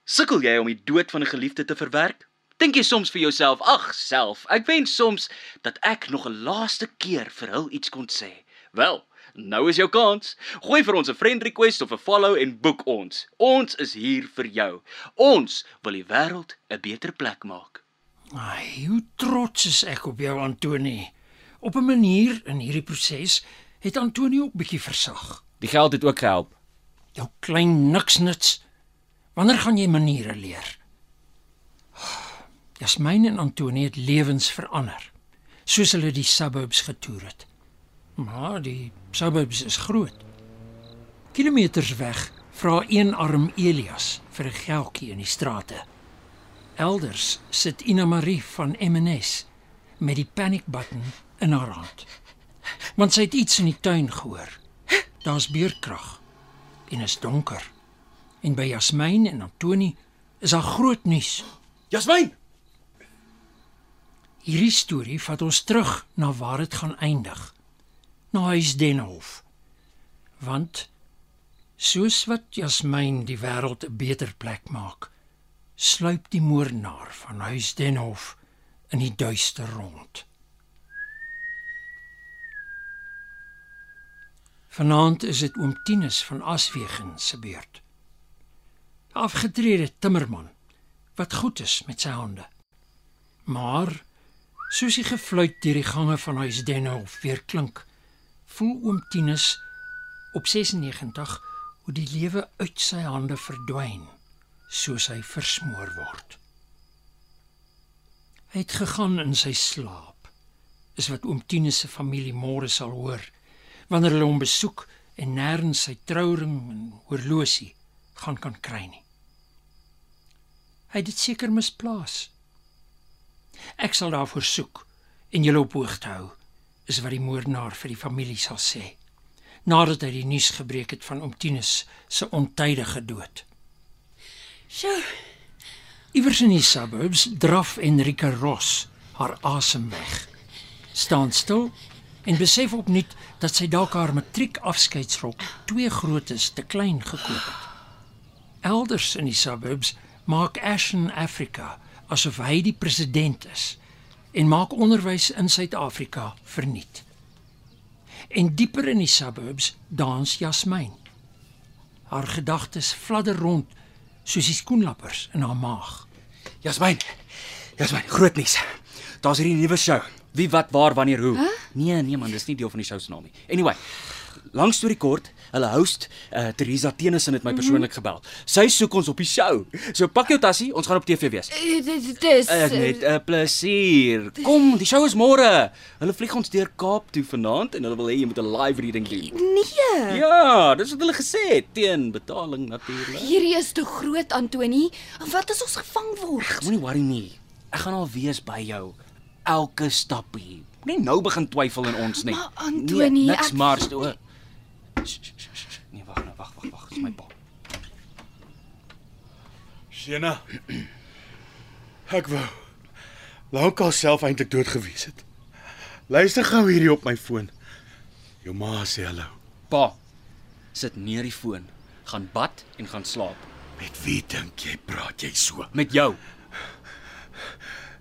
Sukkel jy om die dood van 'n geliefde te verwerk? Dink jy soms vir jouself, ag self, ek wens soms dat ek nog 'n laaste keer vir hul iets kon sê. Wel, nou is jou kans. Gooi vir ons 'n friend request of 'n follow en boek ons. Ons is hier vir jou. Ons wil die wêreld 'n beter plek maak. Ai, hoe trots is ek op jou Antoni. Op 'n manier in hierdie proses het Antoni ook bietjie versag. Die geld het ook gehelp. Jou klein niksnuts. Wanneer gaan jy maniere leer? Jasmyn en Antoni het lewens verander, soos hulle die suburbs getoer het. Maar die suburbs is groot. Kilometers weg vra een arm Elias vir 'n geldjie in die strate. Elders sit Ina Marie van MNS met die panic button in haar hand. Want sy het iets in die tuin gehoor. Daar's beerdkrag en is donker. En by Jasmyn en Antoni is daar groot nuus. Jasmyn, Hierdie storie vat ons terug na waar dit gaan eindig. Na huis Denhof. Want soos wat Jasmyn die wêreld 'n beter plek maak, sluip die moordenaar van huis Denhof in die duister rond. Vanaand is dit oom Tinus van Aswegen se beurt. 'n Afgetrede timmerman wat goed is met sy hande. Maar soos die gefluit deur die gange van huis Denhof weer klink, voel oom Tinus op 96 hoe die lewe uit sy hande verdwyn soos hy versmoor word. Hy het gegaan in sy slaap. Is wat oom Tinus se familie môre sal hoor wanneer hulle hom besoek en nêrens sy trouring en horlosie gaan kan kry nie. Hy het dit seker misplaas. Ek sal daarvoor soek en julle op hoogte hou is wat die moordenaar vir die familie sal sê nadat hy die nuus gebreek het van oom Tinus se ontydige dood. Sjoe, Iewers in die suburbs draf Enrika Ross haar asem weg. Staan stil en besef opnuut dat sy dalk haar matriekafskeidsrok twee grootes te klein gekoop het. Elders in die suburbs maak Ashton Africa asof hy die president is en maak onderwys in Suid-Afrika verniet. En dieper in die suburbs dans Jasmyn. Haar gedagtes fladder rond soos die skoenlappers in haar maag. Jasmyn. Jasmyn, groot nuus. Daar's hierdie nuwe show. Wie wat waar wanneer hoe? Huh? Nee, nee man, dis nie deel van die show se naam nie. Anyway, lank storie kort, hulle host, uh, Teresa Tennyson het my persoonlik gebel. Sy soek ons op die show. So pak jou tassie, ons gaan op TV wees. eh, dit dit is Ek net 'n plesier. Kom, die show is môre. Hulle vlieg ons deur Kaap toe vanaand en hulle wil hê jy moet 'n live reading doen. Nee. Ja, dis wat hulle gesê het, teen betaling natuurlik. Hierdie is te groot, Antoni. Wat as ons gevang word? Moenie worry nie. Ek gaan al wees by jou elke stappie. Moenie nou begin twyfel in ons nie. Maar, Antoni, nee, niks ek- maar so. Nee, wag nou, wag, wag, wag, dis my pa. Sena. Ek wou lankal self eintlik dood gewees het. Luister gou hierdie op my foon. Jou ma sê hallo. Pa, sit neer die foon, gaan bad en gaan slaap Met wie dink jy praat jy so? met jou.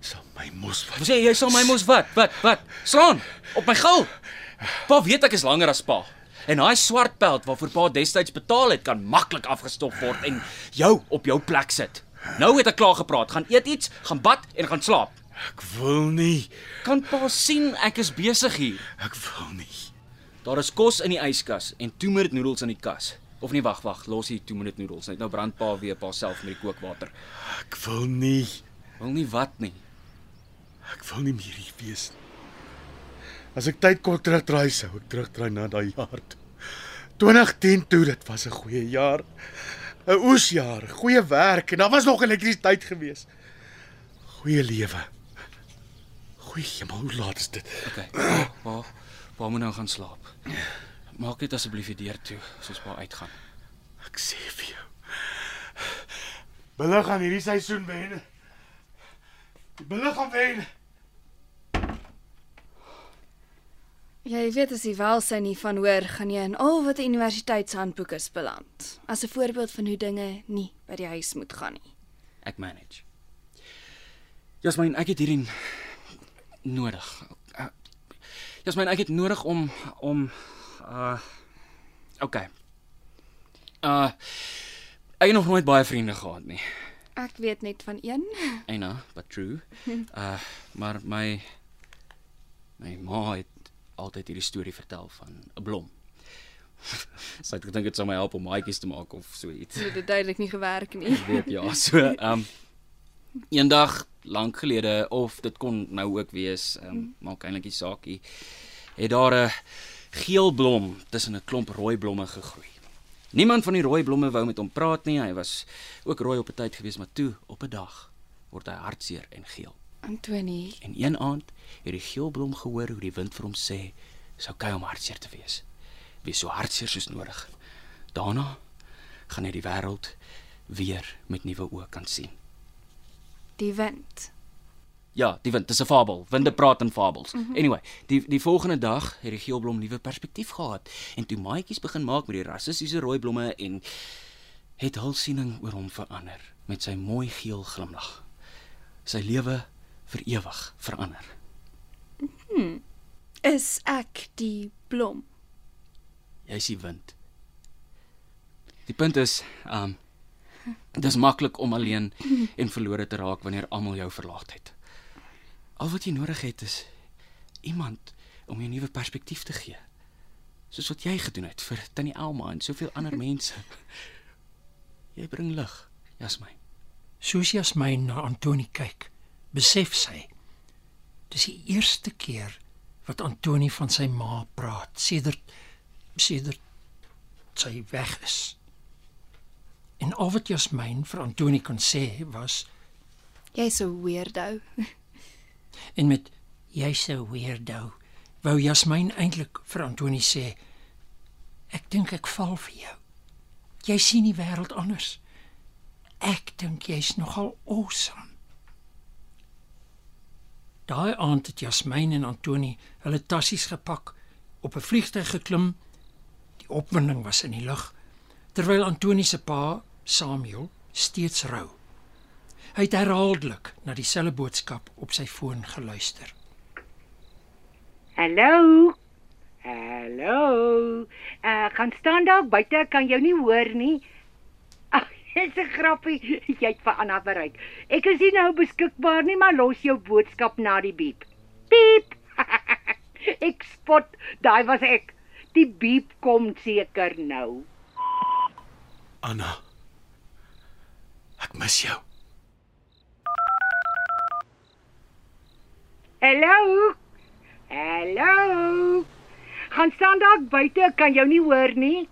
Sal my mos wat. Sê jy sal my mos wat? Wat? Wat? Slaan op my gil. Pa weet ek is langer as pa. En daai swart peld waarvoor pa destyds betaal het, kan maklik afgestop word en jou op jou plek sit. Nou het ek klaar gepraat. Gaan eet iets, gaan bad en gaan slaap. Ek wil nie. Kan pa sien ek is besig hier. Ek wil nie. Daar is kos in die yskas en toemernoedels in die kas. Of nee, wag, wag, los hier 2 minute noedels. Net nou brand pa weer pa self met die kookwater. Ek wil nie. Wil nie wat nie. Ek wil nie meer hier wees nie. As ek tyd kon terugdraai sou ek terugdraai na daai jaar toe. 2010 toe, dit was 'n goeie jaar. 'n Oesjaar, goeie werk en daar was nog elektrisiteit gewees. Goeie lewe. Goeie hemel, hoe laat is dit? Okay. Pa, pa moet nou gaan slaap. Maak net asseblief die deur toe soos pa uitgaan. Ek sê vir jou. Bulle gaan hierdie seisoen wen. Die bulle gaan wen. Jy weet as jy wel sy nie van hoor, gaan jy in al wat 'n universiteitshandboek is beland. As 'n voorbeeld van hoe dinge nie by die huis moet gaan nie. Ek manage. Jasmine, ek het hierdie nodig. Uh, Jasmine, ek het nodig om om uh okay. Uh ek het nog nooit baie vriende gehad nie. Ek weet net van een. Ena, but true. Uh maar my my ma het altyd hierdie storie vertel van 'n blom. Sy het gedink dit sou my help om maatjies te maak of so iets. Dit het duidelik nie gewerk nie. Ek weet ja, so ehm um, eendag lank gelede of dit kon nou ook wees, ehm um, maak eintlik nie saak nie. Het daar 'n geel blom tussen 'n klomp rooi blomme gegroei. Niemand van die rooi blomme wou met hom praat nie. Hy was ook rooi op 'n tyd gewees, maar toe op 'n dag word hy hartseer en geel. Antonie, En een aand het die geel blom gehoor hoe die wind vir hom sê, "Dis oukei om hartseer te wees. Wees so hartseer soos nodig." Daarna gaan hy die wêreld weer met nuwe oë kan sien. die wind. Ja, die wind, dis 'n fabel. Winde praat in fabels. Mm -hmm. Anyway, die die volgende dag het die geelblom nuwe perspektief gehad en toe maatjies begin maak met die rassistiese rooi blomme en het hul siening oor hom verander met sy mooi geel glimlag. Sy lewe vir ewig verander. Is ek die blom? Jy's die wind. Die punt is, um dis maklik om alleen en verlore te raak wanneer almal jou verlaat het. Al wat jy nodig het is iemand om jou 'n nuwe perspektief te gee. Soos wat jy gedoen het vir Tannie Elma en soveel ander mense. Jy bring lig, Jasmine. Soos Jasmine na Antoni kyk, besef sy dis die eerste keer wat Antoni van sy ma praat sedert sedert sy weg is. En al wat Jasmine vir Antoni kon sê was Jy's so weirdo. en met jy's so weirdo wou Jasmine eintlik vir Antoni sê ek dink ek val vir jou. Jy sien die wêreld anders. Ek dink jy's nogal awesome. Daai aand het Jasmine en Antoni hulle tassies gepak, op 'n vliegtuig geklim. Die opwinding was in die lug terwyl Antoni se pa, Samuel, steeds rou. Hy het herhaaldelik na dieselfde boodskap op sy foon geluister. Hallo. Hallo. Uh gaan staan daar buite, kan jou nie hoor nie. Dis 'n grappie. Jy het vir Anna bereik. Ek is nie nou beskikbaar nie, maar los jou boodskap na die biep. Piep. ek spot, daai was ek. Die biep kom seker nou. Anna. Ek mis jou. Hallo. Hallo. Gaan staan daar buite, kan jou nie hoor nie.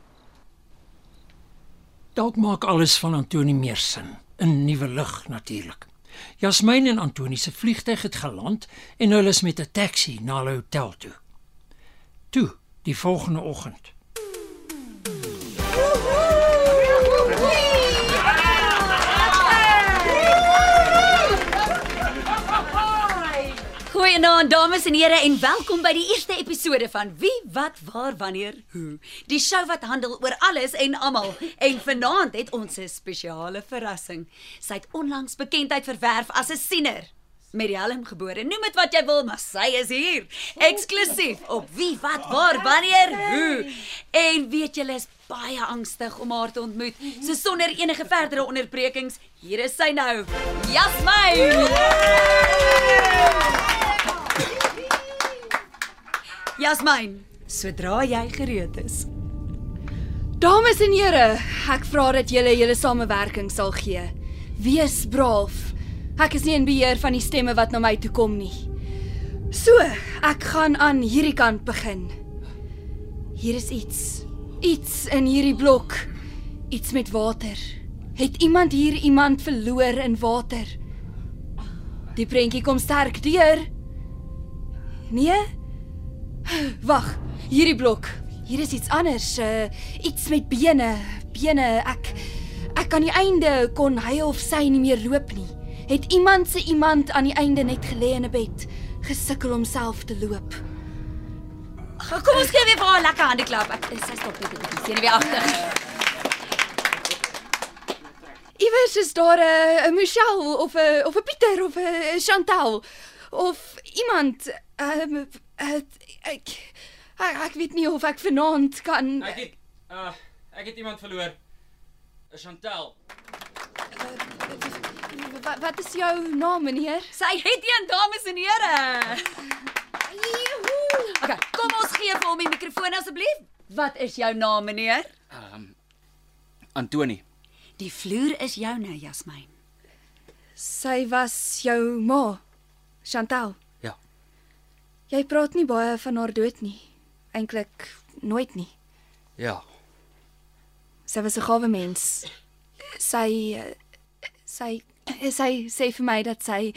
Dalk maak alles van Antoni meer sin in nuwe lig natuurlik. Jasmine en Antoni se vliegtyg het geland en hulle is met 'n taxi na hulle hotel toe. Toe, die volgende oggend. Goeienaand dames en here en welkom by die eerste episode van Wie wat waar wanneer hoe. Die show wat handel oor alles en almal. En vanaand het ons 'n spesiale verrassing. Sy het onlangs bekendheid verwerf as 'n siener. Merialem gebore. Noem dit wat jy wil, maar sy is hier. Eksklusief op Wie wat waar wanneer hoe. En weet julle is baie angstig om haar te ontmoet. So sonder enige verdere onderbrekings, hier is sy nou. Jasmine. Jasmine, sodra jy gereed is. Dames en here, ek vra dat julle julle samewerking sal gee. Wees braaf. Ek is nie in beheer van die stemme wat na my toe kom nie. So, ek gaan aan hierdie kant begin. Hier is iets. Iets in hierdie blok. Iets met water. Het iemand hier iemand verloor in water? Die prentjie kom sterk deur. Nee? Wag, hierdie blok. Hier is iets anders. Uh, iets met bene. Bene. Ek ek aan die einde kon hy of sy nie meer loop nie. Het iemand se iemand aan die einde net gelê in 'n bed, gesukkel om self te loop. Kom ons gee weer vir haar 'n lekker handeklap. Ek sy stop net bietjie. Sien weer agter. Iewers is daar 'n 'n Michelle of 'n of 'n Pieter of 'n Chantal of iemand um, ek, ek ek weet nie of ek vanaand kan Ek het uh ek het iemand verloor. 'n Chantel. wat, wat is jou naam meneer? Sy het een dames en here. Okay, kom ons gee vir hom die mikrofoon asseblief. Wat is jou naam, meneer? Um Antoni. Die vloer is joune, Jasmine. Sy was jou ma, Chantal. Jy praat nie baie van haar dood nie. Eintlik nooit nie. Ja. Sy was 'n gawe mens. Sy sy sy sê vir my dat sy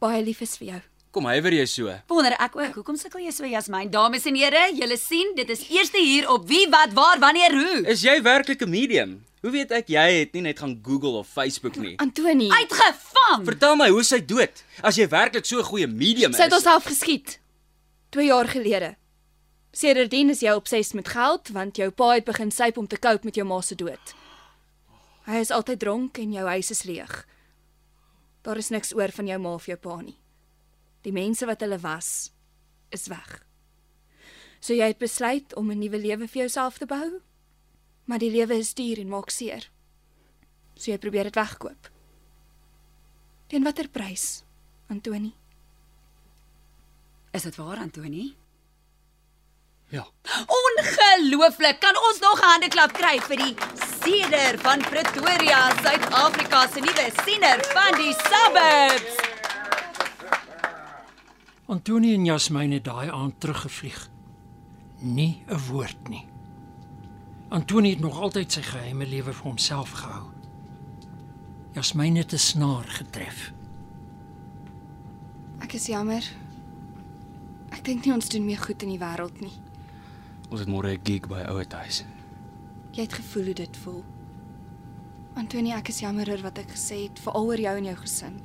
baie lief is vir jou. Kom hywer jy so. Wonder ek ook, hoekom sukkel jy so, Jasmine? Dames en here, julle sien, dit is eerste hier op wie wat waar wanneer hoe. Is jy werklik 'n medium? Hoe weet ek jy het nie net gaan Google of Facebook nie? Antoni, Uitgevang. Vertel my, hoe is sy dood? As jy werklik so 'n goeie medium is. sy het haarself geskiet 2 jaar gelede. Sedertdien is jy obsessief met geld want jou pa het begin syp om te cope met jou ma se dood. Hy is altyd dronk en jou huis is leeg. Daar is niks oor van jou ma of jou pa nie. Die mense wat hulle was, is weg. So jy het besluit om 'n nuwe lewe vir jouself te bou? Maar die lewe is duur en maak seer. So jy probeer dit wegkoop. Teen watter prys, Antoni? Is dit waar, Antoni? Ja. Ongelooflik. Kan ons nog 'n handeklap kry vir die seder van Pretoria, Suid-Afrika se nuwe siener van die suburbs? Antonie en Jasmine het daai aand teruggevlieg. Nie 'n woord nie. Antonie het nog altyd sy geheime lewe vir homself gehou. Jasmine het 'n snaar getref. Ek is jammer. Ek dink nie ons doen meer goed in die wêreld nie. Ons het môre 'n gig by ouer huis. Jy het gevoel hoe dit voel. Antonie, ek is jammer oor wat ek gesê het, veral oor jou en jou gesin.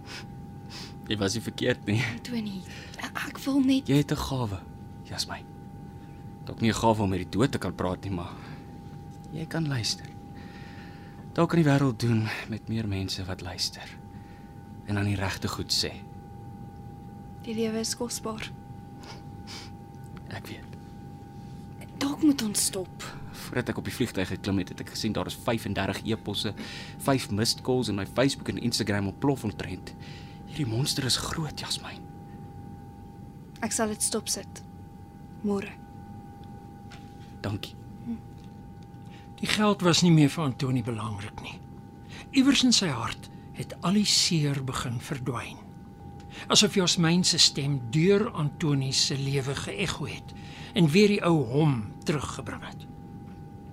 Jy was nie verkeerd nie. Antonie, ek, wil net Jy het 'n gawe, Jasmine. Dalk nie 'n gawe om met die dood te kan praat nie, maar jy kan luister. Dalk kan die wêreld doen met meer mense wat luister en aan die regte goed sê. die lewe is kosbaar. Ek weet. Dalk moet ons stop. Voordat ek op die vliegtuig geklim het, het ek gesien daar is 35 e-posse, 5 missed calls en my Facebook en Instagram ontplof omtrent. Hierdie monster is groot, Jasmine. Ek sal dit stopsit. Môre. Dankie. Die geld was nie meer vir Antonie belangrik nie. Iewers in sy hart het al die seer begin verdwyn. Asof Jasmine se stem deur Antonie se lewe geëcho het en weer die ou hom teruggebring het.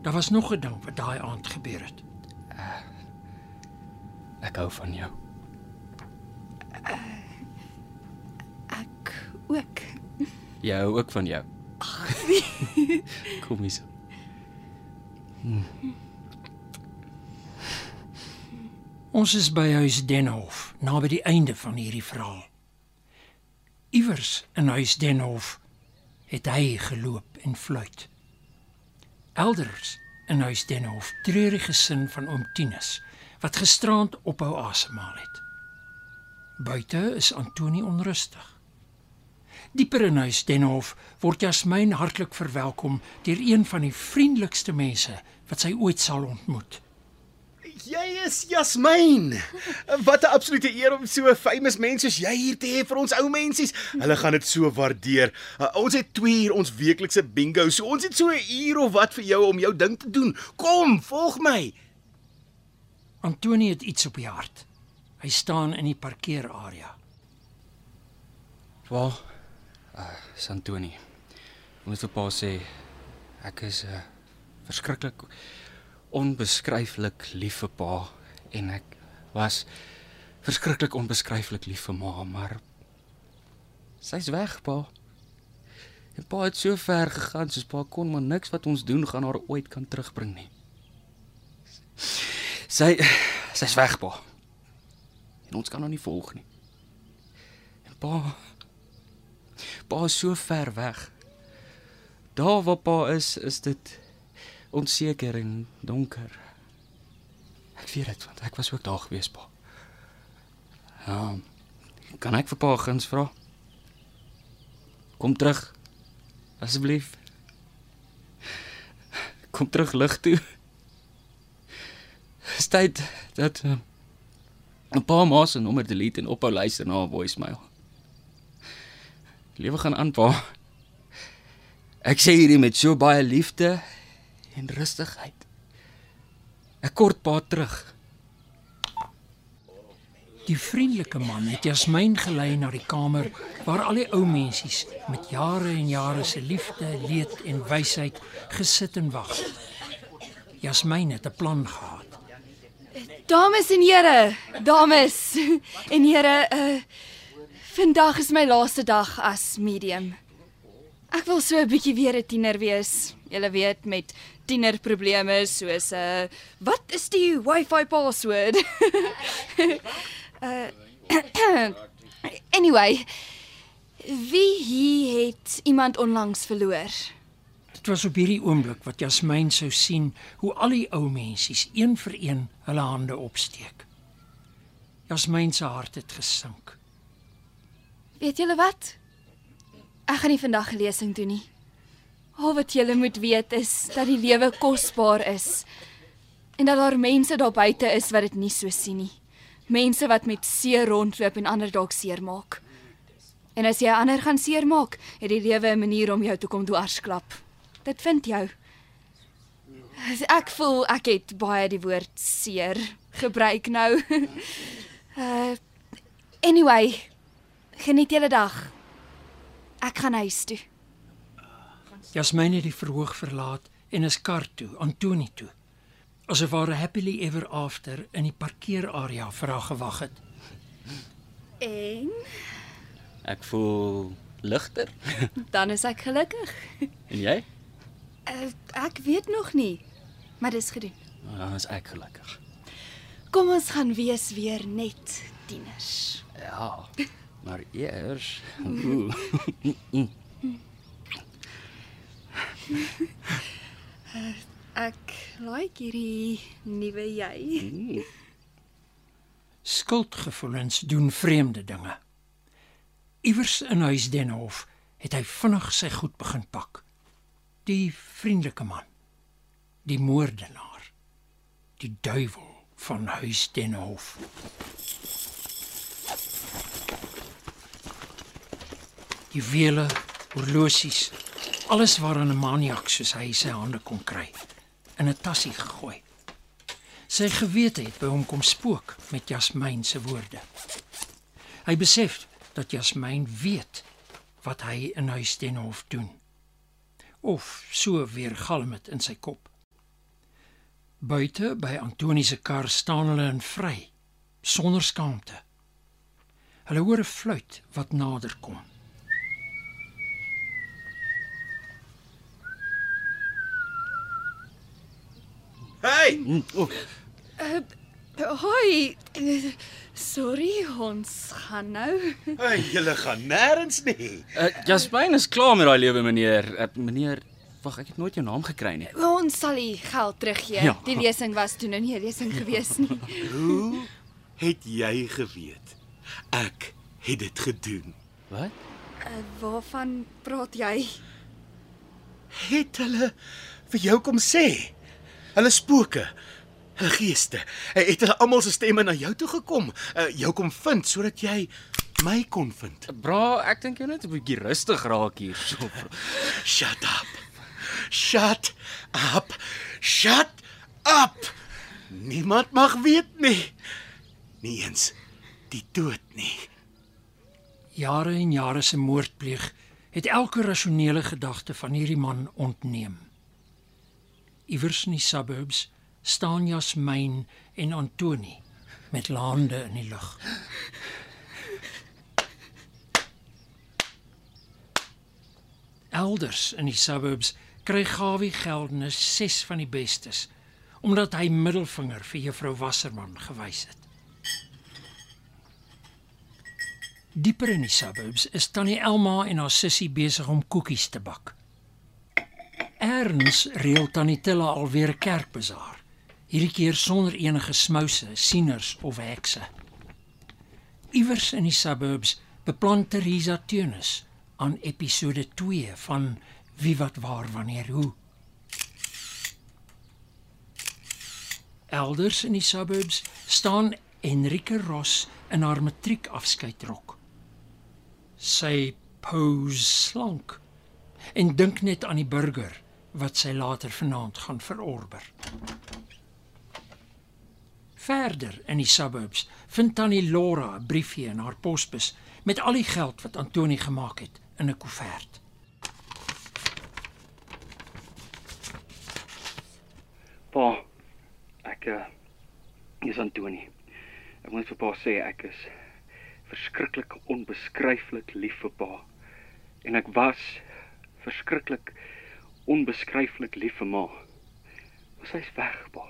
Daar was nog 'n ding wat daai aand gebeur het. Ek hou van jou. Ek ook. Jy hou ook van jou. Kom hier. so. Ons is by huis Denhof, naby die einde van hierdie verhaal. Iewers in huis Denhof het hy geloop en fluit. Elders in huis Denhof treur die gesin van oom Tinus wat gisterand ophou asemhaal het. Buite is Antonie onrustig. Dieper in huis Denhof word Jasmine hartlik verwelkom deur een van die vriendelikste mense wat sy ooit sal ontmoet. Jy is Jasmine. Wat 'n absolute eer om so 'n famous mens soos jy hier te hê vir ons ou mensies. Hulle gaan dit so waardeer. Uh, ons het 2 uur ons weeklikse bingo. So ons het so 'n uur of wat vir jou om jou ding te doen. Kom, volg my. Antoni het iets op die hart. Hy staan in die parkeerarea. Wel, uh, Santoni. Moet vir pa sê ek is 'n uh, verskriklik onbeskryflik lief vir pa en ek was verskriklik onbeskryflik lief vir ma, maar sy's weg, pa. En pa het so ver gegaan soos pa kon, maar niks wat ons doen gaan haar ooit kan terugbring nie. Sy sy's weg, pa. En ons kan haar nie volg nie. En pa Pa is so ver weg. Daar waar pa is, is dit onseker en donker. Ek weet dit want ek was ook daar gewees, pa. Ja. Kan ek vir pa guns vra? Kom terug. Asseblief. Kom terug lig toe. Dis tyd dat uh, 'n paar maal se nommer delete en ophou luister na 'n voicemail. Lewe gaan aan, pa. Ek sê hierdie met so baie liefde en rustigheid. Ek kort pa terug. Die vriendelike man het Jasmine gelei na die kamer waar al die ou mensies met jare en jare se liefde, leed en wysheid gesit en wag. Jasmine het 'n plan gehad. Dames en here, dames en here, uh vandag is my laaste dag as medium. Ek wil so 'n bietjie weer 'n tiener wees. Julle weet met tienerprobleme soos uh wat is die Wi-Fi password? uh Anyway, wie hier het iemand onlangs verloor? Dit was op hierdie oomblik wat Jasmine sou sien hoe al die ou mensies een vir een hulle hande opsteek. Jasmine se hart het gesink. Weet julle wat? Ek gaan nie vandag 'n lesing doen nie. Al wat julle moet weet is dat die lewe kosbaar is en dat daar mense daar buite is wat dit nie so sien nie. Mense wat met seer rondloop en ander dalk seermaak. En as jy ander gaan seermaak, het die lewe 'n manier om jou te kom dwarsklap. Dit vind jou. Ek voel ek het baie die woord seer gebruik nou. uh anyway, geniet julle dag. Ek gaan huis toe. Jasmine het die verhoog verlaat en is kar toe, Antoni toe. Asof haar happily ever after in die parkeerarea vir haar gewag het. En Ek voel ligter. dan is ek gelukkig. En jy? Uh, ek weet nog nie, maar dis gedoen. Ja, is ek gelukkig. Kom ons gaan wees weer net tieners. Ja. Maar eers. Ooh. Ek like hierdie nuwe jy. Skuldgevoelens doen vreemde dinge. Iewers in huis Denhof het hy vinnig sy goed begin pak. Die vriendelike man, die moordenaar, die duiwel van huis Denhof. Juwele, horlosies, alles waaraan 'n maniak soos hy sy hande kon kry, in 'n tassie gegooi. Sy gewete het by hom kom spook met Jasmine se woorde. Hy besef dat Jasmine weet wat hy in huis Denhof doen. Of so weer galm dit in sy kop. Buite by Antoni se kar staan hulle in vry, sonder skaamte. Hulle hoor 'n fluit wat nader kom. Hey, Oh, Uh, hoi. Uh, sorry, ons gaan nou. hey julle gaan nêrens nie. uh, Jasmine is klaar met daai lewe meneer. Uh, meneer, wag, ek het nooit jou naam gekry nie. Ons sal die geld teruggee. Ja. Die lesing was toe nou nie 'n lesing gewees nie. Hoe het jy geweet? Ek het dit gedoen. Wat? Uh, waarvan praat jy? Het hulle vir jou kom sê? Hulle spooke. geeste. Eh, Het hulle almal se stemme na jou toe gekom? Uh, jou kom vind sodat jy my kon vind. Bra, ek dink jy net 'n bietjie rustig raak hier so. Shut up. Shut up. Shut up. Niemand mag weet nie. Nie eens die dood nie. Jare en jare se moordpleeg het elke rasionele gedagte van hierdie man ontneem. Iewers in die suburbs staan Jasmyn en Antoni met lande in die lug. Elders in die suburbs kry Gawie Geldenis 6 van die bestes omdat hy middelvinger vir juffrou Wasserman gewys het. Dieper in die suburbs is tannie Elma en haar sussie besig om koekies te bak. Erns reël tannie Tilla alweer 'n kerkbazaar. Hierdie keer sonder enige smouse, sieners of hekse. Iewers in die suburbs beplan Teresa Teunis aan episode 2 van Wie wat waar wanneer hoe. Elders in die suburbs staan Enrique Ross in haar matriekafskeidrok. Sy pose slank en dink net aan die burger wat sy later vanaand gaan verorber. Verder in die suburbs vind tannie Laura 'n briefie in haar posbus met al die geld wat Antoni gemaak het in 'n koevert. Pa, ek uh, is Antoni. Ek moet vir pa sê ek is verskriklik onbeskryflik lief vir pa. En ek was verskriklik onbeskryflik lief vir ma. Maar sy's weg, pa.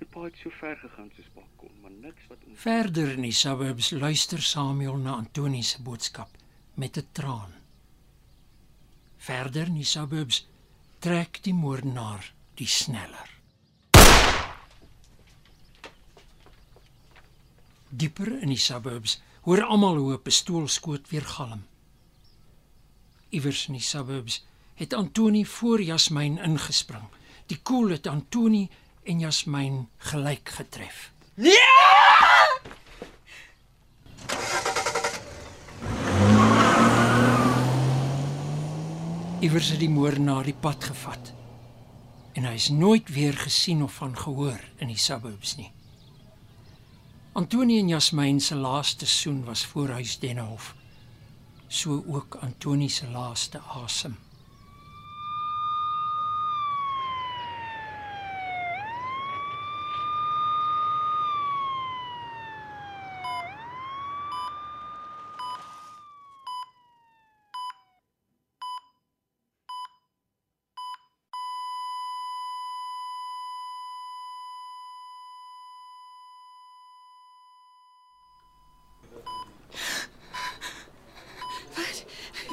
En pa het so ver gegaan soos pa kon, maar niks wat ons Verder in die suburbs luister Samuel na Antoni se boodskap met 'n traan. Verder in die suburbs trek die moordenaar die sneller. Dieper in die suburbs hoor almal hoe 'n pistoolskoot weer galm. Iewers in die suburbs het Antoni voor Jasmyn ingespring. Die koel het Antoni en Jasmyn gelyk getref. Iewers het die moordenaar die pad gevat. En hy is nooit weer gesien of van gehoor in die suburbs nie. Antonie en Jasmyn se laaste soen was voor huis Denhof. So ook Antonie se laaste asem.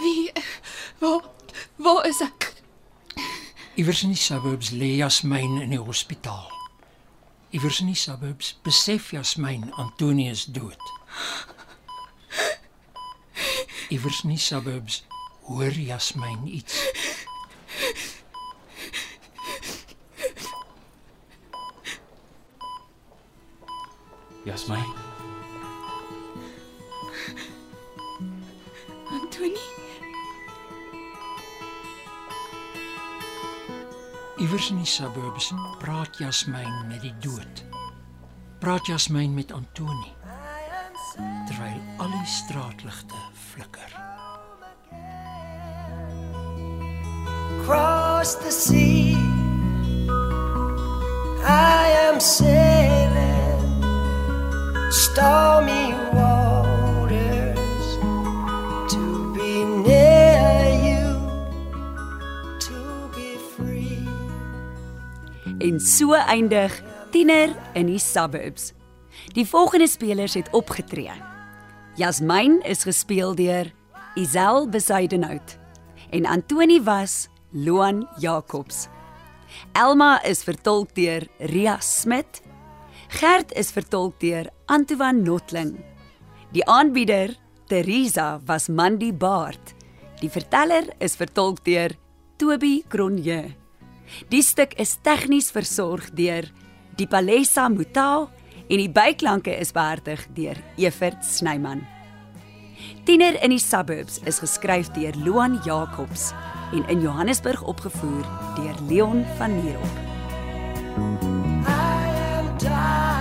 Wie waar waar is ek? Iewers in die suburbs lê Jasmyn in die hospitaal. Iewers in die suburbs besef Jasmyn Antonie is dood. Iewers in die suburbs hoor Jasmyn iets. Jasmyn, Iewers in die suburbs praat Jasmyn met die dood. Praat Jasmyn met Antonie. Terwyl al die straatligte flikker. across the sea. I am sailing stormy En so eindig Tiener in die suburbs. Die volgende spelers het opgetree. Jasmyn is gespeel deur Isel Besuidenhout en Antoni was Loan Jacobs. Elma is vertolk deur Ria Smit. Gert is vertolk deur Antoine Notling. Die aanbieder, Teresa, was Mandy Baard. Die verteller is vertolk deur Toby Cronje. Die stuk is tegnies versorg deur Die Palesa Mutao en die byklanke is behartig deur Evert Snyman. Tiener in die suburbs is geskryf deur Loan Jacobs en in Johannesburg opgevoer deur Leon van Nierop. I am dying,